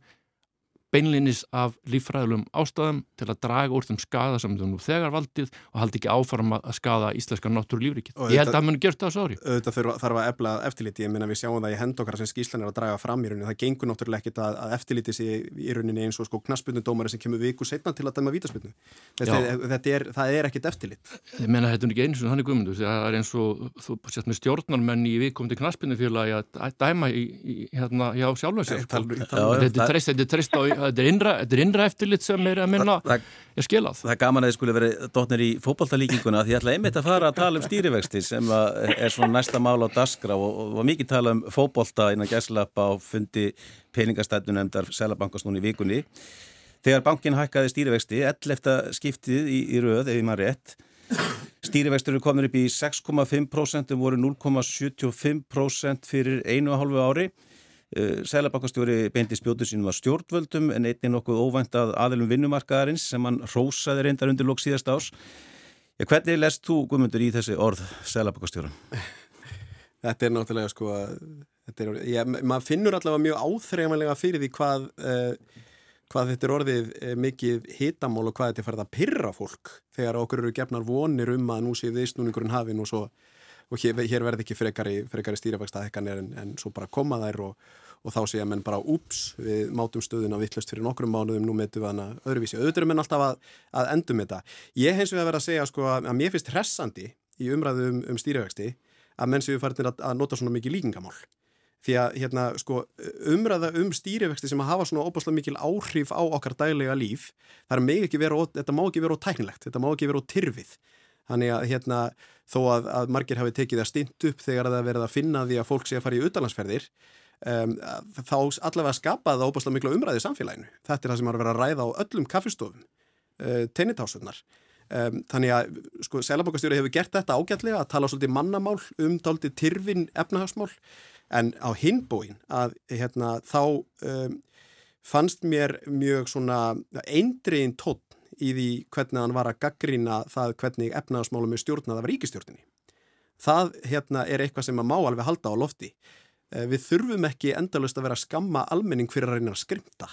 beinlinis af lífræðilum ástæðum til að draga úr þeim skada sem þau nú þegar valdið og haldi ekki áfram að skada íslenska náttúrulífrikið. Ég held að það muni gert það svo ári. Þetta þarf að efla eftirliti, ég minna við sjáum það í hendokkar sem skíslan er að draga fram í rauninni. Það gengur náttúrulega ekkit að, að eftirliti sér í rauninni eins og sko knaspunundómari sem kemur viku setna til að dæma vítaspunnu. Það er ekkit eftirlit. Ég menna þetta er ekki eins og þannig guðmundu. Það er eins og þú sést með stjórnarmenn í viðkomandi knaspunnufélagi að dæma í, í, hérna, hjá sjálfvæg þetta er innra, innra eftirlit sem er að minna það, er skilað. Það er gaman að þið skulle verið dotnir í fókbaltalíkinguna því ég ætla einmitt að fara að tala um stýrivexti sem er svona næsta mál á daskra og, var mikið tala um fókbalta innan gæslappa og fundi peningastættunemndar Sælabankastún í vikunni. Þegar bankin hækkaði stýrivexti, 11. skiptið í, í röð, ef ég maður rétt, stýrivextur eru komin upp í 6,5% voru 0,75% fyrir einu og hálfu ári Sælabakastjóri beindi spjótu sínum að stjórnvöldum en einnig nokkuð óvænt að aðilum vinnumarkaðarins sem hann rósaði reyndar undir lóks síðast ás. Ja, hvernig lest þú, Guðmundur, í þessi orð Sælabakastjóra? Þetta er náttúrulega sko að maður finnur allavega mjög áþreifanlega fyrir því hvað, uh, hvað þetta er orðið uh, mikið hitamál og hvað þetta er farið að pyrra fólk þegar okkur eru gefnar vonir um að nú sé viðsnúningurinn hafinn og svo og hér, hér verði ekki frekari, frekari stýrifækstaðhekkanir en, en svo bara koma þær og, og þá að menn bara úps við mátum stöðun á vittlust fyrir nokkrum mánuðum nú meðtum við hana öðruvísi. Auðvitað menn alltaf að, að endum þetta. Ég hens vegar verið að segja sko að, að mér finnst hressandi í umræðu um, um stýrifæksti að menn séu farinir að, að nota svona mikið líkingamál. Því að hérna, sko, umræða um stýrifæksti sem að hafa svona óbúslega mikil áhrif á okkar dælega líf, vera, þetta má ekki vera ótæknilegt, þetta má ekki vera ótyrfið. Þannig að hérna, þó að, að margir hafi tekið það stint upp þegar það verið að finna því að fólk sé að fara í utalansferðir um, þá allavega skapaði það óbúslega miklu umræði í samfélaginu. Þetta er það sem har verið að ræða á öllum kaffistofum, uh, tennitásunar. Um, þannig að sko, Sælabokastjóri hefur gert þetta ágætlega að tala svolítið mannamál um dálítið tyrfin efnahagsmál en á hinbóin að hérna, þá um, fannst mér mjög svona eindriðin tótt í því hvernig hann var að gaggrýna það hvernig efnaðasmálum er stjórnað af ríkistjórnini. Það hérna er eitthvað sem að má alveg halda á lofti. Eh, við þurfum ekki endalust að vera að skamma almenning fyrir að reyna að skrimta.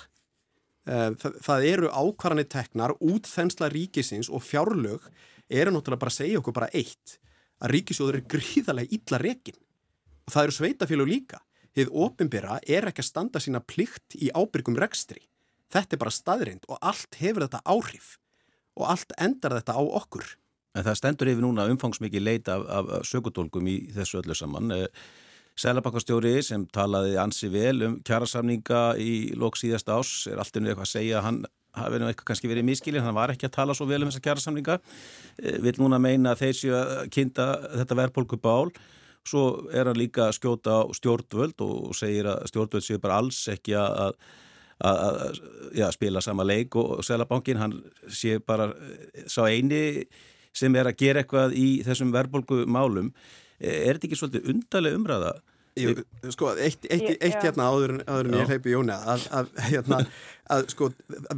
Eh, það, það eru ákvarðanir teknar út þensla ríkisins og fjárlög eru náttúrulega bara að segja okkur bara eitt að ríkisjóður er gríðarlega illa rekin og það eru sveitafélug líka. Þið ofinbera er ekki að standa sína plikt í ábyrgum rekstri. Þetta er bara staðrind og allt hefur þetta áhrif og allt endar þetta á okkur. En það stendur yfir núna umfangsmikið leita af, af sökutólkum í þessu öllu saman. Eh, Sælabakkastjóri sem talaði ansi vel um kjærasamninga í lók síðast ás er alltaf nú eitthvað að segja hann hafi nú eitthvað kannski verið miskilin, hann var ekki að tala svo vel um þessa kjærasamninga, eh, vil núna meina að þeir séu að kynnta þetta verðpólku bál, svo er hann líka að skjóta á stjórnvöld og segir að stjórnvöld séu bara alls ekki að að já, spila sama leik og Sælabankin hann sé bara sá eini sem er að gera eitthvað í þessum verðbólgu málum. Er þetta ekki svolítið undarlega umræða? Jú, sko, eitt, eitt, eitt, eitt hérna áður, áður en ég heipi Jóni að, að, hérna, að sko,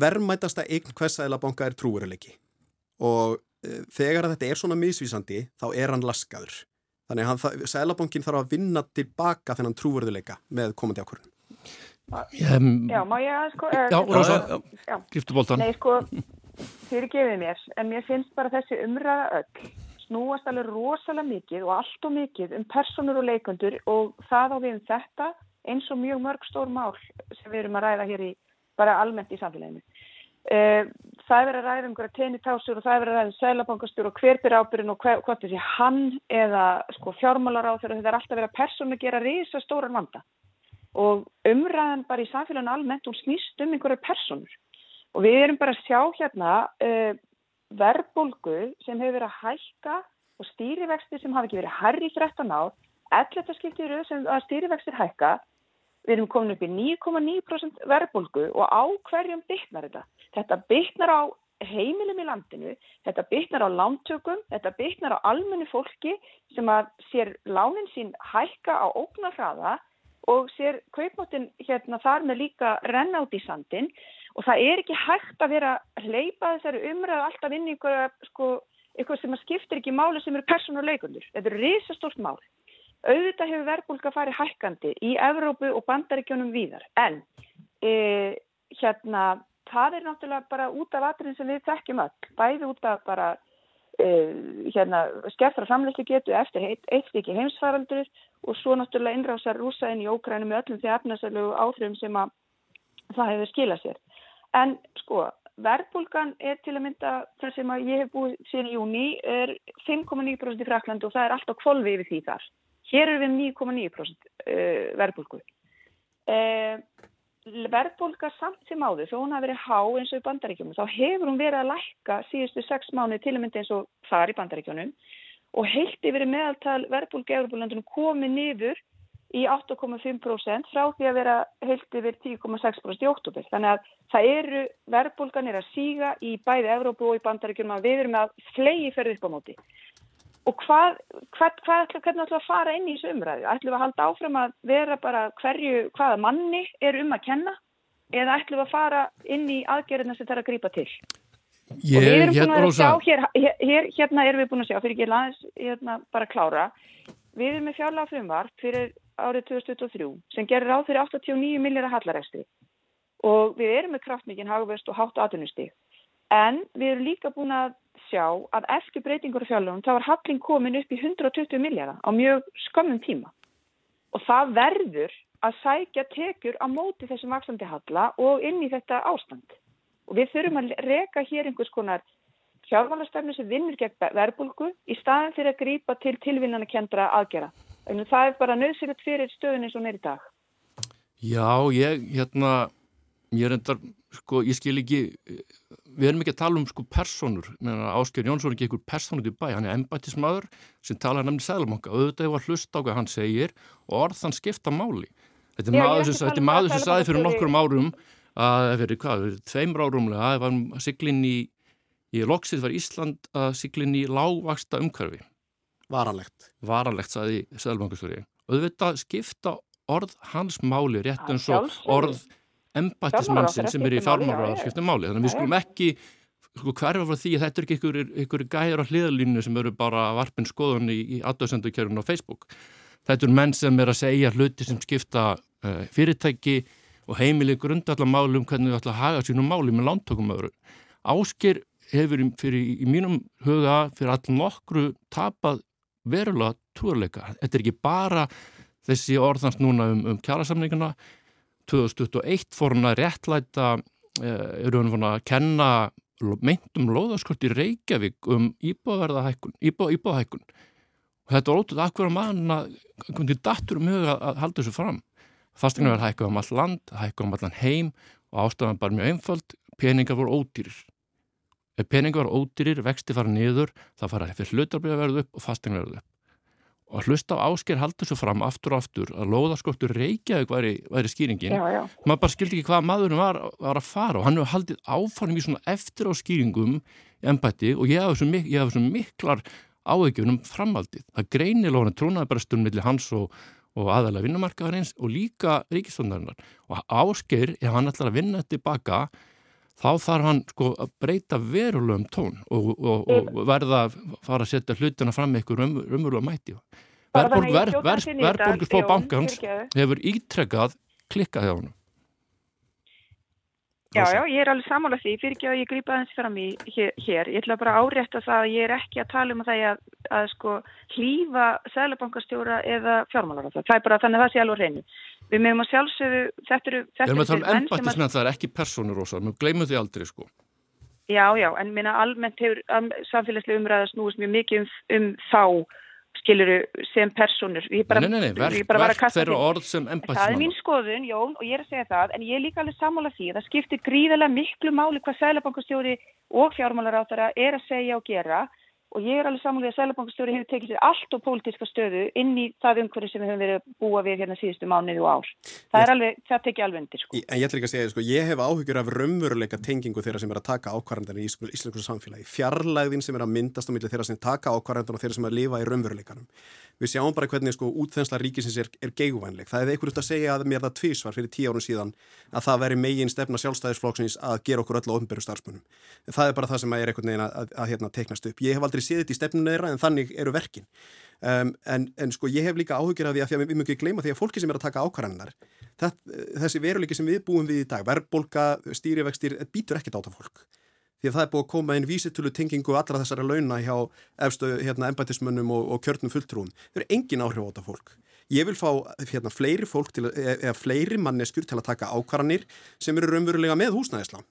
verðmætasta eign hversælabanka er trúveruleiki og e, þegar þetta er svona misvísandi þá er hann laskaður. Þannig að sælabankin þarf að vinna tilbaka þennan trúveruleika með komandi ákvörðum um, Já, má ég að sko er, Já, Rósa, giftu bóltan Nei, sko, fyrir gefið mér en mér finnst bara þessi umræða öll snúast alveg rosalega mikið og allt og mikið um personur og leikundur og það á við um þetta eins og mjög mörg stór mál sem við erum að ræða hér í, bara almennt í samfélaginu. Uh, það er verið að ræða um hverja tenitásur og það er verið að ræða um sælabankastur og hver byrja ábyrjun og hver, hvort þessi hann eða sko fjármálar á þegar þetta er alltaf verið að personu gera reysa stóran vanda og umræðan bara í samfélaginu almennt hún snýst um einhverjar personur og við erum bara að sjá hérna uh, verðbólgu sem hefur verið að hækka og stýrivextir sem hafi ekki verið herri í 13 ár, 11. skiptir sem að stýrivextir hækka, við erum komin upp í 9,9% verðbólgu og á hverjum bytnar þetta? Þetta bytnar á heimilum í landinu, þetta bytnar á lántökum, þetta bytnar á almennu fólki sem að sér lánin sín hækka á ógnarhraða og sér kaupmáttin hérna þar með líka renna út í sandin og það er ekki hægt að vera hleypa þessari umræðu alltaf inn í ykkur, sko, ykkur sem skiptir ekki máli sem eru persónuleikundur. Þetta er risastórt mál. Auðvitað hefur verðbólka farið hækkandi í Evrópu og bandaríkjónum víðar en e, hérna það er náttúrulega bara út af aðrinn sem við þekkjum öll. Bæði út af bara e, hérna, skertra samleyslu getu eftir eitt, ekki heimsfaraldur og svo náttúrulega innrásar rúsa inn í ókrænum með öllum því efnarsælu áhrifum sem að það hefur skilað sér. En sko, verðbólgan er til að mynda þar sem að ég hef búið síðan í júni er 5,9% í Fraklandi og það er alltaf kvolvi yfir því þar. Hér er við 9,9% verðbólgu. Eh, verðbólga samt sem áður, þó hún hafi verið há eins og í bandaríkjumum, þá hefur hún verið að lækka síðustu 6 mánu til að mynda eins og þar í bandaríkjunum og heilt yfir meðaltal verðbólga Európa-landunum komið niður í 8,5% frá því að vera heilt yfir 10,6% í oktober. Þannig að það eru verðbólganir að síga í bæði Evrópu og í bandaríkjum að við erum að flegi ferði upp á móti. Og hvað, hvað, hvað, hvernig ætlum við að fara inn í þessu umræðu? Ætlum við að halda áfram að vera bara hverju, hvaða manni er um að kenna? Eða ætlum við að fara inn í aðgerðina sem það er að grýpa til? Ég, og við erum búin að sjá, hér, hér, hérna erum við búin að sjá, fyrir ekki lands, hérna bara klára, við erum með fjárlega frumvarp fyrir árið 2023 sem gerir ráð fyrir 89 millir að hallarækstri og við erum með kraftmikinn hagvest og hátt aðunustig en við erum líka búin að sjá að eftir breytingur af fjárlunum þá var halling komin upp í 120 milljara á mjög skömmum tíma. Og það verður að sækja tekjur á móti þessum vaksandi halla og inn í þetta ástand. Og við þurfum að reka hér einhvers konar fjármálastöfnu sem vinnur gegn verbulgu í staðin fyrir að grýpa til tilvinnana kendra aðgera en það er bara nöðsynlegt fyrir stöðun eins og neyri dag. Já, ég, hérna, er endar, sko, ég skil ekki, við erum ekki að tala um sko personur, Ásker Jónsson er ekki einhver personur til bæ, hann er embættismadur sem talar nefnir sælumanka auðvitað hefur að hlusta á hvað hann segir og orðan skipta máli. Þetta er Já, maður sem, þetta maður sem saði fyrir nokkrum árum að, fyrir hvað, tveimur árumlega, að það var siglinn í, í loksið var Ísland að siglinn í lágvaksta umhverfi Varanlegt. Varanlegt, saði Sæðalbankastúri. Auðvitað skipta orð hans máli rétt eins og orð embættismannsinn sem er í fjármára skipta máli. Þannig að við skulum ekki sko, hverfa frá því að þetta er ekki ykkur, ykkur gæjar á hliðalínu sem eru bara varpin skoðun í, í aðdóðsendukjörun á Facebook. Þetta er menn sem er að segja hluti sem skipta uh, fyrirtæki og heimilið grundallar málum hvernig við ætlum að haga sínum máli með lántökum öðru. Áskir hefur fyrir, í mínum huga fyrir all nokkru tapað verulega trúarleika. Þetta er ekki bara þessi orðans núna um, um kjærasamninguna 2021 fór hann að réttlæta eru hann fann að kenna meintum loðaskort í Reykjavík um íbúðverðahækkun íbúðahækkun. Og þetta er ótrúið að hverja mann að hvernig datur um huga að halda þessu fram? Fastegna verður hækkað um all land hækkað um allan heim og ástafan bara mjög einföld peningar voru ódýrir. Ef peningar var ódýrir, vexti fara niður, það fara fyrir hlutarbrið að verða upp og fasting verða upp. Og að hlusta á ásker haldur svo fram aftur og aftur að lóðaskortur Reykjavík væri, væri skýringin. Já, já. maður bara skildi ekki hvað maðurinn var, var að fara og hann hefur haldið áfannum í svona eftir á skýringum ennbætti og ég ég haf svo miklar áhugjum um framhaldið. Það greinir lóðan trúnaði bara stundin millir hans og, og aðalega vinnumarkaðarins og líka ríkistónarinnar og Ásgeir, ef hann ætlar að vinna tilbaka þá þarf hann sko að breyta verulegum tón og, og, og verða að fara að setja hlutina fram með eitthvað umverulega mæti Verðbólgur spá bankans hefur ítrekkað klikkað hjá hann Já, já, ég er alveg samála því, fyrir ekki að ég grípa aðeins fram í hér. Ég ætla bara að árétta það að ég er ekki að tala um það að, að sko hlýfa sælabankastjóra eða fjármálar það. Það er bara þannig að það sé alveg reynu. Við meðum að sjálfsögðu, þetta eru... Við erum að tala um ennbættismenn, það er ekki personur ósað, við gleymum því aldrei sko. Já, já, en minna almennt hefur samfélagslega umræða snúist mjög mikið um, um þá skiluru sem personur bara, Nei, nei, nei, verk, verk þeirra orð sem embætsmann Það er mín skoðun, Jón, og ég er að segja það en ég er líka alveg sammála því að það skiptir gríðarlega miklu máli hvað sælabankastjóri og fjármálar á þeirra er að segja og gera og ég er alveg samanlega að Sælabankastjóri hefur tekið sér allt og pólitíska stöðu inn í það umhverju sem við höfum verið að búa við hérna síðustu mánuði og ár. Það ég, er alveg, það tekið alveg undir sko. En ég ætla ekki að segja, sko, ég hef áhugjur af raunveruleika tengingu þeirra sem er að taka ákvarðandan í íslensku samfélagi. Fjarlægðin sem er að myndast á milli þeirra sem taka ákvarðandan og þeirra sem er að lifa í raunveruleikanum. Við sjáum bara hvernig sko útþensla ríkisins er, er geiguvænleg. Það er einhverjum að segja að mér það tvísvar fyrir tíu árun síðan að það veri megin stefna sjálfstæðisflokksins að gera okkur öll á ofnbæru starfsmunum. Það er bara það sem er einhvern veginn að, að, að hérna, aldrei séð þetta í stefnunni þeirra en þannig eru verkin. Um, en, en sko ég hef líka áhugir af því að, að við mjög ekki gleyma því að fólki sem er að taka ákvarðanar þessi veruleiki sem við búum við í dag verðbolga, stýrivextir, býtur ekkert áta fólk því að það er búið að koma inn vísitölu tengingu allra þessara launa hjá efstu hérna, embætismönnum og, og kjörnum fulltrúum. Það eru engin áhrif á þetta fólk. Ég vil fá hérna, fleiri fólk til, eða fleiri manneskur til að taka ákvarðanir sem eru raunverulega með húsnæðislán,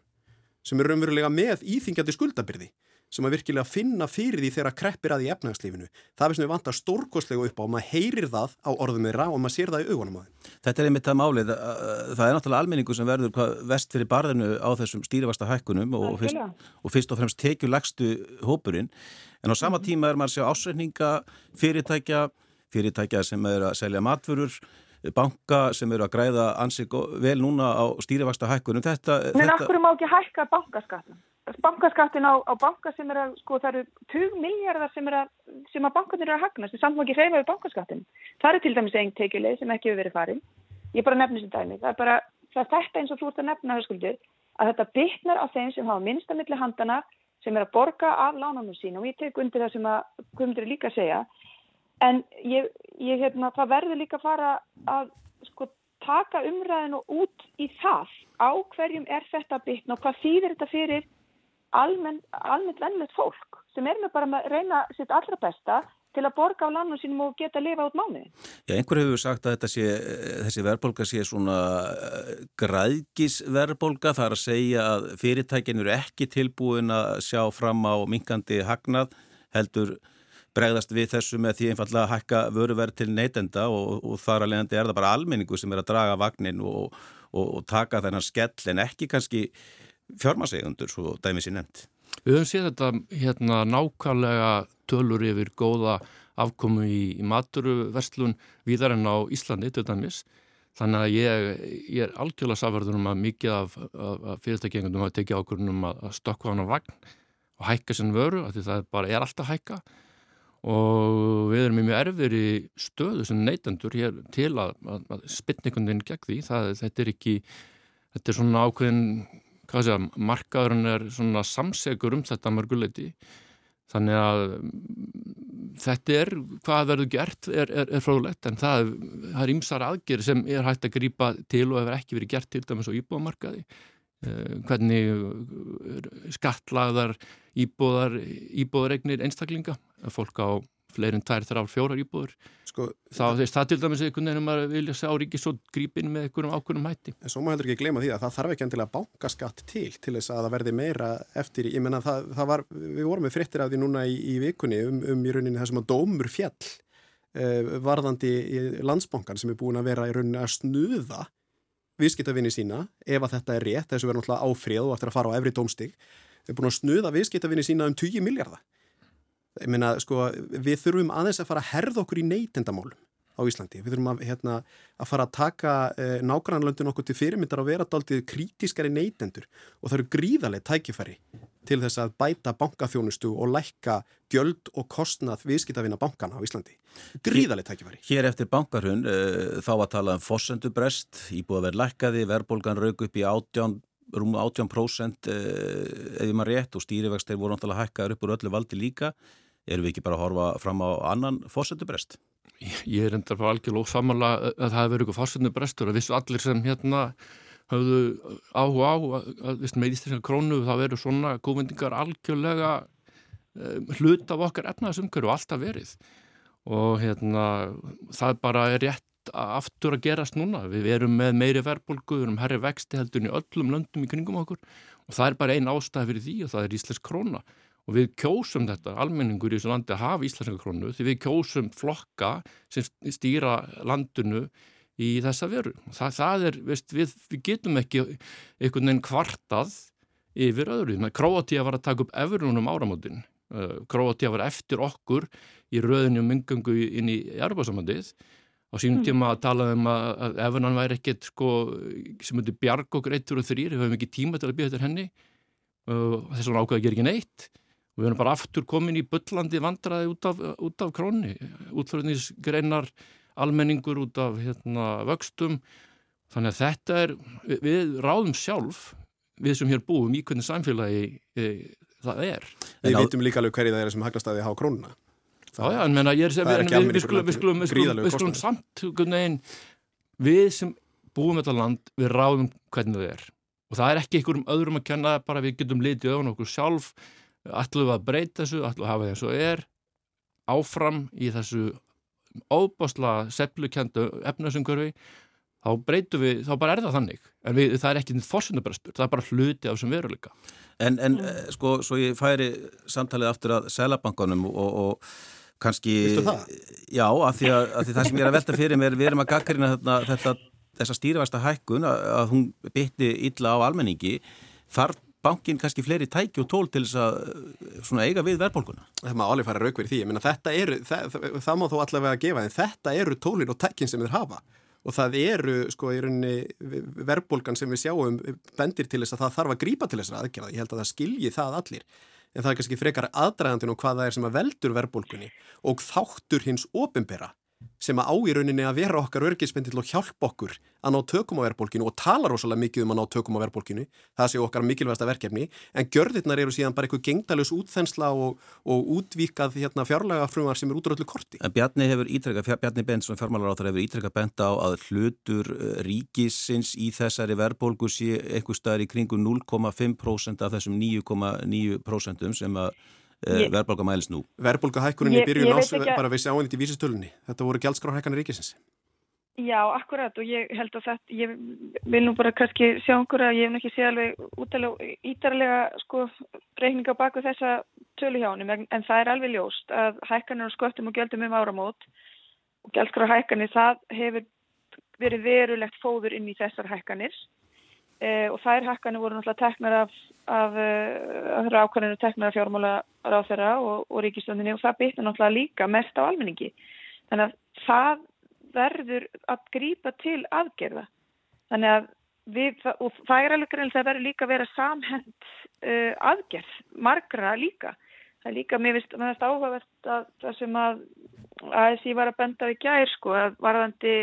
sem eru raunverulega með íþingjandi skuldabyrði sem að virkilega finna fyrir því þegar kreppir að í efnagslífinu. Það er sem við vantar stórkoslega upp á og maður heyrir það á orðum þeirra og maður sér það í augunum á þeim. Þetta er einmitt það málið. Það er náttúrulega almenningu sem verður vest fyrir barðinu á þessum stýrivasta hækkunum og fyrst, og fyrst og fremst tekjur legstu hópurinn. En á sama mhm. tíma er maður að sjá ásreikninga fyrirtækja, fyrirtækja sem er að selja matfurur, banka sem eru að græða ansið vel núna á stýrivasta hækkunum. Þetta, Men þetta... af hverju má ekki hækka bankaskattum? Bankaskattin á, á banka sem er að, sko það eru 20 miljardar sem, sem að bankanir eru að hagnast, sem samt og ekki hreyfa við bankaskattin. Það er til dæmis einn tekileg sem ekki hefur verið farin. Ég bara nefnir sem dæmi. Það er bara, það er þetta eins og þú ert að nefna höfskuldur, að þetta bytnar á þeim sem hafa minnstamilli handana, sem er að borga af lánanum sín og ég tek undir það sem að Guðmundur líka að segja. En ég, ég hérna, það verður líka að fara að, sko, taka umræðinu út í það á hverjum er þetta bytna og hvað þýðir þetta fyrir almennt vennlegt fólk sem er með bara að reyna sitt allra besta til að borga á lannu sínum og geta að lifa át mánu. Já, einhver hefur sagt að sé, þessi verðbólka sé svona eh, græðgisverðbólka, það er að segja að fyrirtækin eru ekki tilbúin að sjá fram á minkandi hagnað, heldur bregðast við þessu með því einfallega að hækka vöruverð til neytenda og, og þar alveg er það bara almenningu sem er að draga vagnin og, og, og taka þennan skell en ekki kannski fjármasegundur svo dæmis í nefnd. Við höfum séð þetta hérna nákvæmlega tölur yfir góða afkomu í, í maturuverslun víðar en á Íslandi, þetta dæmis. Þannig að ég, ég er algjörlega safverður um að mikið af, af, af fyrirtækjengundum hafa tekið ákvörðunum að, að stökka hann á vagn og hækka sem vöru, því það bara er alltaf hækka og við erum í mjög erfir í stöðu sem neytendur hér til að, að spytnikundin gegn því, það, þetta er ekki, þetta er svona ákveðin hvað sé að markaðurinn er svona samsegur um þetta mörguleiti þannig að mm, þetta er, hvað verður gert er, er, er fróðlegt en það, er ymsar aðgerð sem er hægt að grýpa til og hefur ekki verið gert til dæmis á íbúðamarkaði. Eh, hvernig eh, skatlaðar íbúðar íbúðaregnir einstaklinga. Fólk á fleirin tær, þrjár, fjórar íbúður sko, þá þess það til dæmis einhvern veginn um að vilja sjá ríkisótt grípin með einhverjum ákveðnum hætti. En svo má heldur ekki gleyma því að það þarf ekki endilega bánkaskatt til til þess að það verði meira eftir, ég menna það, það var, við vorum með frittir af því núna í, í vikunni um, um í rauninni þessum að dómur fjall uh, varðandi í landsbánkan sem er búin að vera í rauninni að snuða viðskiptavinni sína ef að þetta er rétt, þessu verður náttúrulega áfrið og eftir að fara á efri dómstig, er búin að snuða viðskiptavinni sína um 20 miljardar Meina, sko, við þurfum aðeins að fara að herða okkur í neytendamálum á Íslandi. Við þurfum að, hérna, að fara að taka eh, nágrannlöndin okkur til fyrirmyndar að vera daldið krítiskari neytendur og það eru gríðarlega tækifæri til þess að bæta bankaþjónustu og lækka gjöld og kostnað viðskiptavina bankana á Íslandi. Gríðalegt tækifæri. Hér eftir bankarhun uh, þá var talað um fossendubrest, íbúið að vera lækkaði, verðbólgan raug upp í átján, rúmu 18% uh, eða maður rétt og stýrivegstir voru náttúrulega hækkaður upp úr öllu valdi líka. Erum við ekki bara að horfa fram á annan fossendubrest? Ég er endar bara algjörlega ósamanlega að það hefur eitthvað fossendurbrestur að vissu allir sem hérna hafðu áhuga á að með íslenska krónu þá eru svona góðvendingar algjörlega um, hlut af okkar efnaðsumkör og alltaf verið og hérna það bara er rétt aftur að gerast núna. Við erum með meiri verbulgu, við erum herri vexti heldur í öllum löndum í kringum okkur og það er bara einn ástæði fyrir því og það er íslensk króna og við kjósum þetta, almenningur í þessu landi að hafa íslenska krónu því við kjósum flokka sem stýra landinu í þessa veru. Það, það er, veist, við, við getum ekki einhvern veginn kvartað yfir öðru. Króatíða var að taka upp efurunum áramótin. Króatíða var eftir okkur í röðinu um yngangu inn í Jarbásamandið. Á sínum mm. tíma að tala um að efunan væri ekkert sko, sem myndi bjarg okkur eittur og þrýr, við höfum ekki tíma til að býja þetta henni. Uh, Þess vegna ákveða að gera ekki neitt. Við höfum bara aftur komin í byllandi vandraði út af, út af krónni. Útflöðnisgreinar almenningur út af hérna, vöxtum. Þannig að þetta er, við, við ráðum sjálf við sem hér búum í hvernig samfélagi e, það er. Við vitum líka alveg hverju það er sem haglastæði há krónuna. Já, já, en menna, ég er sem við, við, við skulum, við skulum, skulum, skulum samt neginn, við sem búum þetta land, við ráðum hvernig það er. Og það er ekki einhverjum öðrum að kenna bara við getum litið öðun okkur sjálf ætlum við að breyta þessu, ætlum við að hafa það eins og er? Áfram í þessu óbásla seplukendu efnarsumkörfi þá breytum við, þá bara er það þannig. En við, það er ekki nýtt fórsöndabrestur það er bara hluti á sem veruleika. En, en mm. sko, svo ég færi samtalið aftur að selabankanum og, og kannski Já, af því, að, af því það sem ég er að velta fyrir mér við erum að gaggarina þetta, þetta þessa stýrivæsta hækkun að, að hún bytti illa á almenningi. Þarf bankin kannski fleiri tæki og tól til þess að eiga við verðbólkuna. Það má alveg fara raukverð því, ég menna þetta eru, það, það, það má þó allavega gefa, en þetta eru tólin og tækin sem þeir hafa. Og það eru sko í rauninni verðbólkan sem við sjáum bendir til þess að það þarf að grípa til þessar aðgerða, ég held að það skilji það allir, en það er kannski frekar aðdragandin og hvað það er sem að veldur verðbólkunni og þáttur hins ofinbera sem að á í rauninni að vera okkar örgispendill og hjálpa okkur að ná tökum á verðbólkinu og tala rosalega mikið um að ná tökum á verðbólkinu það séu okkar mikilvægsta verkefni en gjörðirnar eru síðan bara eitthvað gengdalus útþensla og, og útvíkað hérna, fjárlega frumar sem er útröldu korti. En Bjarni hefur ítrekka, Bjarni Bensson fjármálar á það hefur ítrekka benda á að hlutur eh, ríkisins í þessari verðbólgu sé eitthvað staðar í kringu 0,5% af þessum 9,9% sem að verðbólka mælis nú? Verðbólka hækkunin í byrjun ás bara við sjáum þetta í vísistölunni. Þetta voru gælskráhækkanir ríkisins. Já, akkurat og ég held að þetta, ég vil nú bara kannski sjá okkur að ég hef náttúrulega séð alveg útalega ítarlega sko reikninga baku þessa tölu hjá hann en það er alveg ljóst að hækkanir og sköttum og gjöldum um áramót og gælskráhækkanir það hefur verið verulegt fóður inn í þessar hækkanir og þær hækkanir voru náttúrulega teknar af, af, af ákvæmlega teknar af fjármála ráð þeirra og, og ríkistöndinni og það byttir náttúrulega líka mest á almenningi. Þannig að það verður að grípa til aðgerða. Þannig að við, og það er alveg greinlega það verður líka að vera samhend uh, aðgerð, margra líka. Það er líka, mér finnst áhugavert að það sem að ASI var að benda við gær sko, að varðandi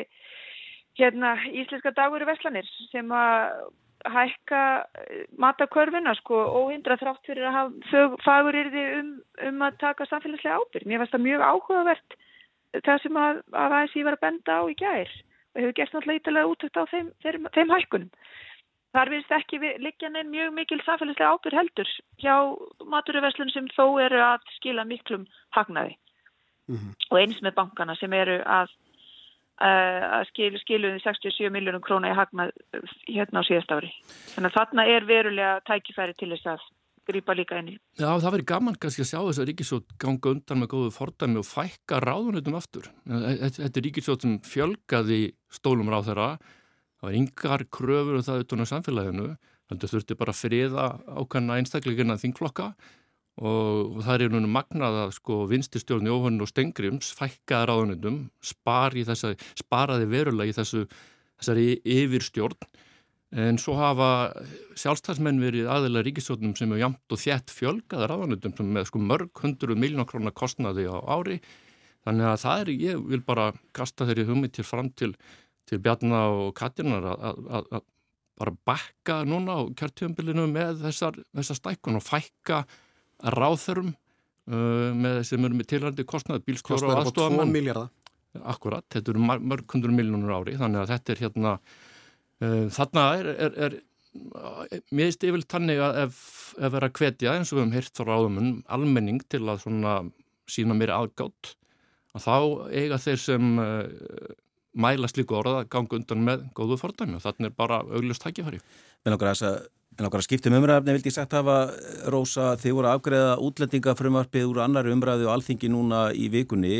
hérna Íslenska dagur í Veslanir sem að hækka eh, matakörfuna sko óhindra þrátt fyrir að hafa fagur yrði um, um að taka samfélagslega ábyrg. Mér finnst það mjög áhugavert það sem að, að ASI var að benda á í gær og hefur gert náttúrulega ítalega útökt á þeim, þeim, þeim hækkunum. Þar finnst ekki liggja neinn mjög mikil samfélagslega ábyrg heldur hjá maturverslun sem þó eru að skila miklum hagnaði mm -hmm. og eins með bankana sem eru að Eh, að skil, skiluði 67 miljónum króna í hagnað eh, hérna á síðast ári. Þannig að þarna er verulega tækifæri til þess að grýpa líka inn í. Já, það verður gaman kannski að sjá þess að Ríkisjótt ganga undan með góðu fordæmi og fækka ráðunutum aftur. Þetta er Ríkisjótt sem fjölgaði stólum ráð þeirra. Það var yngar kröfur og um það utan á samfélaginu. Þetta þurfti bara að friða ákvæmna einstakleikina þingflokka og það er núna magnað að sko vinstistjórn Jóhann og Stengrims fækkaði ráðunendum þessa, sparaði verulega í þessu, þessari yfirstjórn En svo hafa sjálfstæðsmenn verið aðeila ríkisjónum sem er jamt og þjætt fjölgaða ráðanutum sem með sko mörg hundru miljónakrónar kostnaði á ári. Þannig að það er, ég vil bara kasta þeirri hugmynd til fram til, til Bjarnar og Katjarnar að bara bakka núna á kjartjöfumbilinu með þessar, þessar stækkun og fækka ráðþörum uh, með sem eru með tilhandi kostnaði bílskjóra og aðstofamenn. Akkurat, þetta eru mörg hundru miljónur ári þannig að þetta er hérna Eh, þarna er, er, er mér stifil tannig að ef, ef vera hvetja eins og við hefum hirt frá ráðumun almenning til að sína mér aðgátt að þá eiga þeir sem uh, mæla slíku orða að ganga undan með góðu fordæmi og þarna er bara auglust tækifæri. En okkar að, skiptum umræðafni vildi ég sagt hafa Rósa þið voru að afgreða útlendingafrömmarpið úr annari umræðu og alþingi núna í vikunni.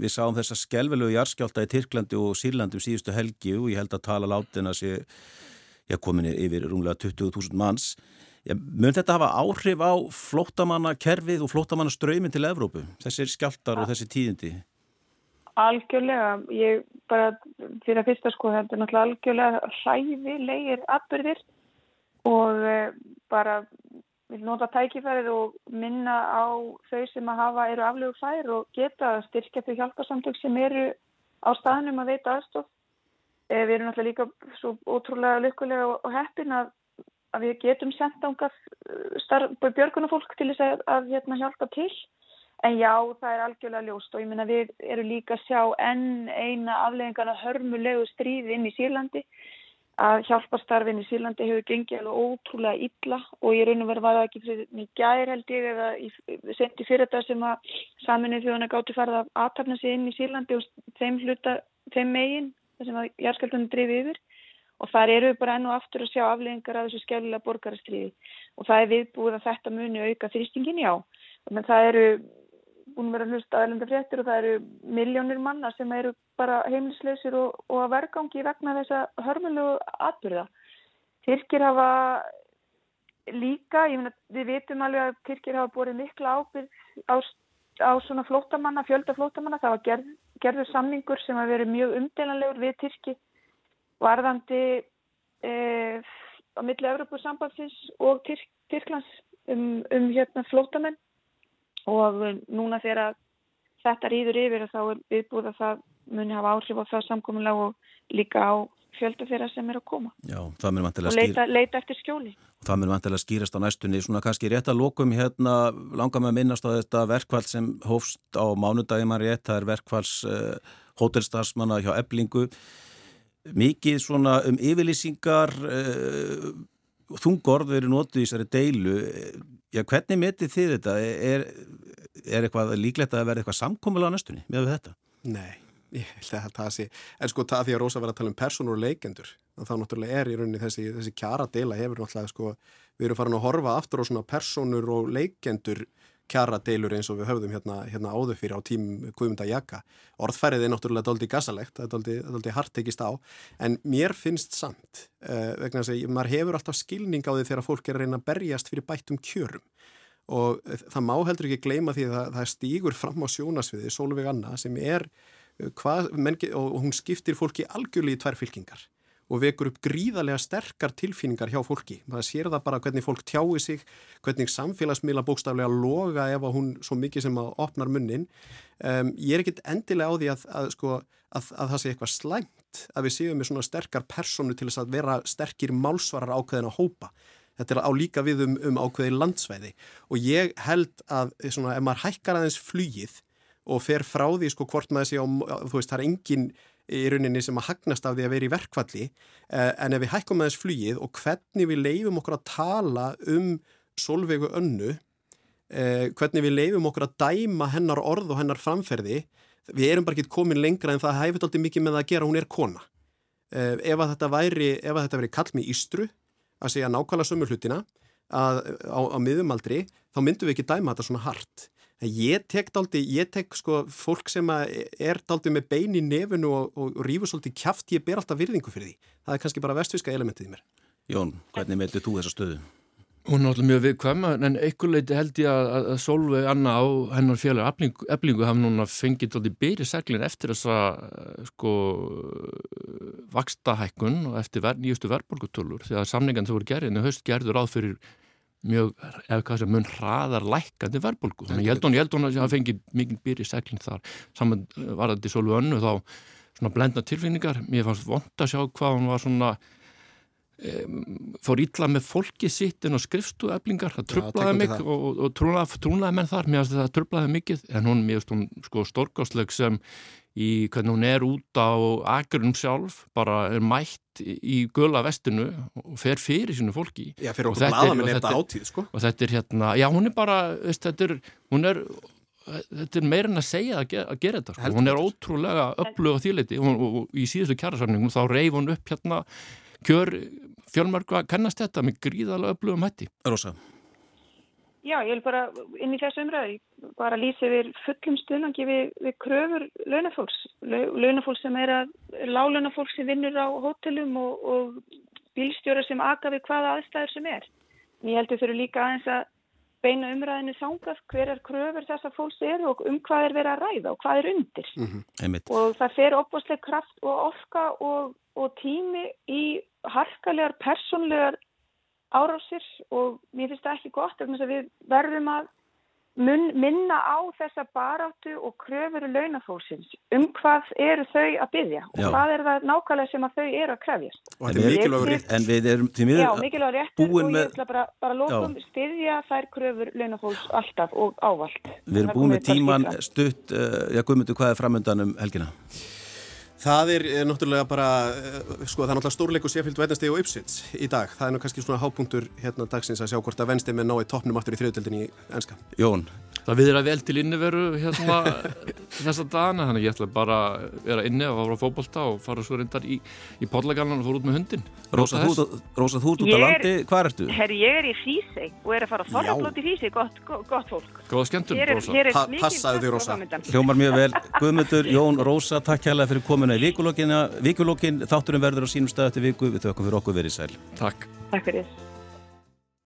Við sáum þessa skelvelegu jarskjálta í Tyrklandi og Sýrlandi um síðustu helgi og ég held að tala látin að sé já, kominni yfir rúmlega 20.000 manns. Mön þetta hafa áhrif á flóttamannakerfið og flóttamannaströymin til Evrópu? Þessir skjáltar og þessi tíðindi? Algjörlega, ég bara fyrir að fyrsta sko þetta er náttúrulega algjörlega hræðilegir atbyrðir og eh, bara nota tækifærið og minna á þau sem að hafa eru aflögu fær og geta styrkja þau hjálparsamtök sem eru á staðnum að veita aðstof. Eh, við erum náttúrulega líka svo ótrúlega lykkulega og heppin að, að við getum senda ángar eh, björgunafólk til þess að, að hérna, hjálpa til. En já, það er algjörlega ljóst og ég minna við erum líka að sjá enn eina afleggingana hörmulegu stríði inn í Sýrlandi að hjálparstarfinn í Sýrlandi hefur gengið alveg ótrúlega illa og ég raun og verið var það ekki fyrir mig gæri held ég eða sendi fyrir þetta sem að saminnið þjóðana gátti farið að aðtapna sig inn í Sýrlandi og þeim hluta, þeim megin sem að jærskeldunum drifi yfir. Og þar eru við bara enn og aftur að sjá afleggingar af þessu skjálulega borgarastriði og það er viðbúið að þetta muni auka þrýstingin já, menn það eru búin að vera hlusta aðlenda fréttir og það eru miljónir manna sem eru bara heimlisleysir og, og að vergangi vegna þessa hörmulegu atbyrða. Tyrkir hafa líka, ég finna við vitum alveg að Tyrkir hafa borðið mikla ábyrð á, á svona flótamanna, fjölda flótamanna. Það var gerð, gerður samningur sem hafa verið mjög umdelanlegur við Tyrki varðandi e, á milli Evropasambansins og Tyrk, Tyrklands um, um hérna flótamenn og núna þegar þetta rýður yfir þá er viðbúð að það muni hafa áhrif á það samkominlega og líka á fjölda þeirra sem er að koma. Já, og leita, leita eftir skjóli. Og það mun vantilega skýrast á næstunni. Svona kannski rétt að lókum hérna langar með að minnast á þetta verkvall sem hófst á mánudagi maður rétt, það er verkvalls uh, hótelstarsmanna hjá eblingu mikið svona um yfirlýsingar uh, þungorð verið nótið í þessari deilu Já, hvernig metið þið þetta? Er, er eitthvað líklegt að verða eitthvað samkomiðla á næstunni með þetta? Nei, ég held að það sé, en sko það því að Rósa verða að tala um personur og leikendur, þá náttúrulega er í rauninni þessi, þessi kjara deila hefur náttúrulega sko, við erum farin að horfa aftur á svona personur og leikendur kjara deilur eins og við höfðum hérna, hérna áður fyrir á tím Guðmunda Jaka. Orðfærið er náttúrulega doldi gasalegt, er doldi hart tekist á, en mér finnst samt, uh, vegna að maður hefur alltaf skilning á því þegar fólk er að reyna að berjast fyrir bættum kjörum og það má heldur ekki gleyma því að það stýgur fram á sjónasviði, Solveig Anna, sem er, uh, hvað, menn, og hún skiptir fólki algjörlega í tvær fylkingar og vekur upp gríðarlega sterkar tilfinningar hjá fólki. Það sér það bara hvernig fólk tjái sig, hvernig samfélagsmiðla bókstaflega loga ef hún svo mikið sem að opnar munnin. Um, ég er ekkit endilega á því að, að, sko, að, að það sé eitthvað slæmt að við séum með svona sterkar personu til þess að vera sterkir málsvarar ákveðin að hópa. Þetta er á líka við um, um ákveði landsvæði og ég held að svona, ef maður hækkar aðeins flugið og fer frá því sko hvort maður sé á, þú veist, það er engin í rauninni sem að hagnast af því að vera í verkvalli eh, en ef við hækkum aðeins flugið og hvernig við leifum okkur að tala um solveigu önnu eh, hvernig við leifum okkur að dæma hennar orð og hennar framferði við erum bara ekki komin lengra en það hæfut alltaf mikið með að gera, hún er kona. Eh, ef að þetta væri, að þetta væri kall með ístru að segja nákvæmlega sömur hlutina að, á, á miðumaldri þá myndum við ekki dæma þetta svona hart Ég tek daldi, ég tek sko fólk sem er daldi með bein í nefunu og, og, rífur svolítið kæft, ég ber alltaf virðingu fyrir því. Það er kannski bara vestfiska elementið í mér. Jón, hvernig meðtu þú þessa stöðu? Hún er náttúrulega mjög viðkvæm en einhver leiti held ég að, að Solveig Anna á hennar félag eblingu, eblingu hafði núna fengið alltaf byrja seglin eftir þessa sko vakstahækkun og eftir ver, nýjustu verðborgutölur því að samningan sem voru gerðinu höst gerður áð fyrir mjög, eða hvað sem mun hraðar lækandi verðborgu. Þannig ég held hún, ég held hún að það fengið mikið byrja seglin þar saman var þetta í Solveig Önnu þá svona blenda tilfinningar. Mér fannst vond að sjá hvað hún var svona fór ítla með fólki sitt en á skrifstúeflingar, það trublaði mig það. og, og, trúnaði, menn þar mér finnst það trublaði mikið, en hún mér finnst hún sko stórgásleg sem í hvernig hún er út á agrunum sjálf, bara er mætt í göla vestinu og fer fyrir sínu fólki Já, fyrir okkur blaða með nefnda átíð, sko og þetta er hérna, já hún er bara veist, þetta er, hún er þetta er meirinn að segja að gera, að gera þetta sko. hún er ótrúlega á þýleiti og, og, og í síðustu kjærasarningum þá reyf hún upp hérna kjör fjölmörgu að kannast þetta með gríðalega öflugum hætti. Rosa. Já, ég vil bara inn í þessu umræði bara lýsa við fullum stuðlangi við, við kröfur launafólks. Launafólks sem er að, lálunafólks sem vinnur á hótelum og, og bílstjóra sem aga við hvaða aðstæður sem er. Ég heldur þurfu líka aðeins að beina umræðinu þángað hverjar kröfur þessar fólks eru og um hvað er verið að ræða og hvað er undir. Mm -hmm. Og það fer opbúslega kraft og orka og, og tími í harkalegar personlegar árásir og mér finnst það ekki gott ef við verðum að mun, minna á þessa baráttu og kröfuru launafólksins um hvað eru þau að byggja og Já. hvað er það nákvæmlega sem að þau eru að krefjast. og þetta er Ég- mikilvægur rétt En við erum því miður Já, mikilvæg réttur og ég ætla bara, bara lókum styðja þær kröfur launafólks alltaf og ávalt. Við erum búin með tíman stutt, uh, já Guðmundur, hvað er framöndan um helgina? Það er eh, náttúrulega bara, eh, sko það er náttúrulega stórleiku Seffield Wednesday og Ipswich í dag. Það er nú kannski svona hápunktur hérna dagsins að sjá hvort að Wednesday með ná í toppnum aftur í þriðutöldinni í enska. Jón, Það viðra vel til inniveru hérna þessa dagana, þannig ég ætla bara að vera inni og fara á fótbolta og fara svo reyndar í, í podlagallan og fóra út með hundin. Rósa, Njóta þú. Rósa, þú ert út á landi, hvað ertu? Herri, ég er í Hrísey og er að fara að fara blóti í Hrísey, gott, gott, gott fólk. Góða skemmtun, Hér er, Rósa. hér er Pa- passaðu þig, Rósa. Hljómar mjög vel, Guðmundur, Jón, Rósa, takk hérlega fyrir komuna í vikulokkin, þátturinn verður á sínum stað eftir viku, við þökkum fyrir okkur verið sæl. Takk. Takk fyrir.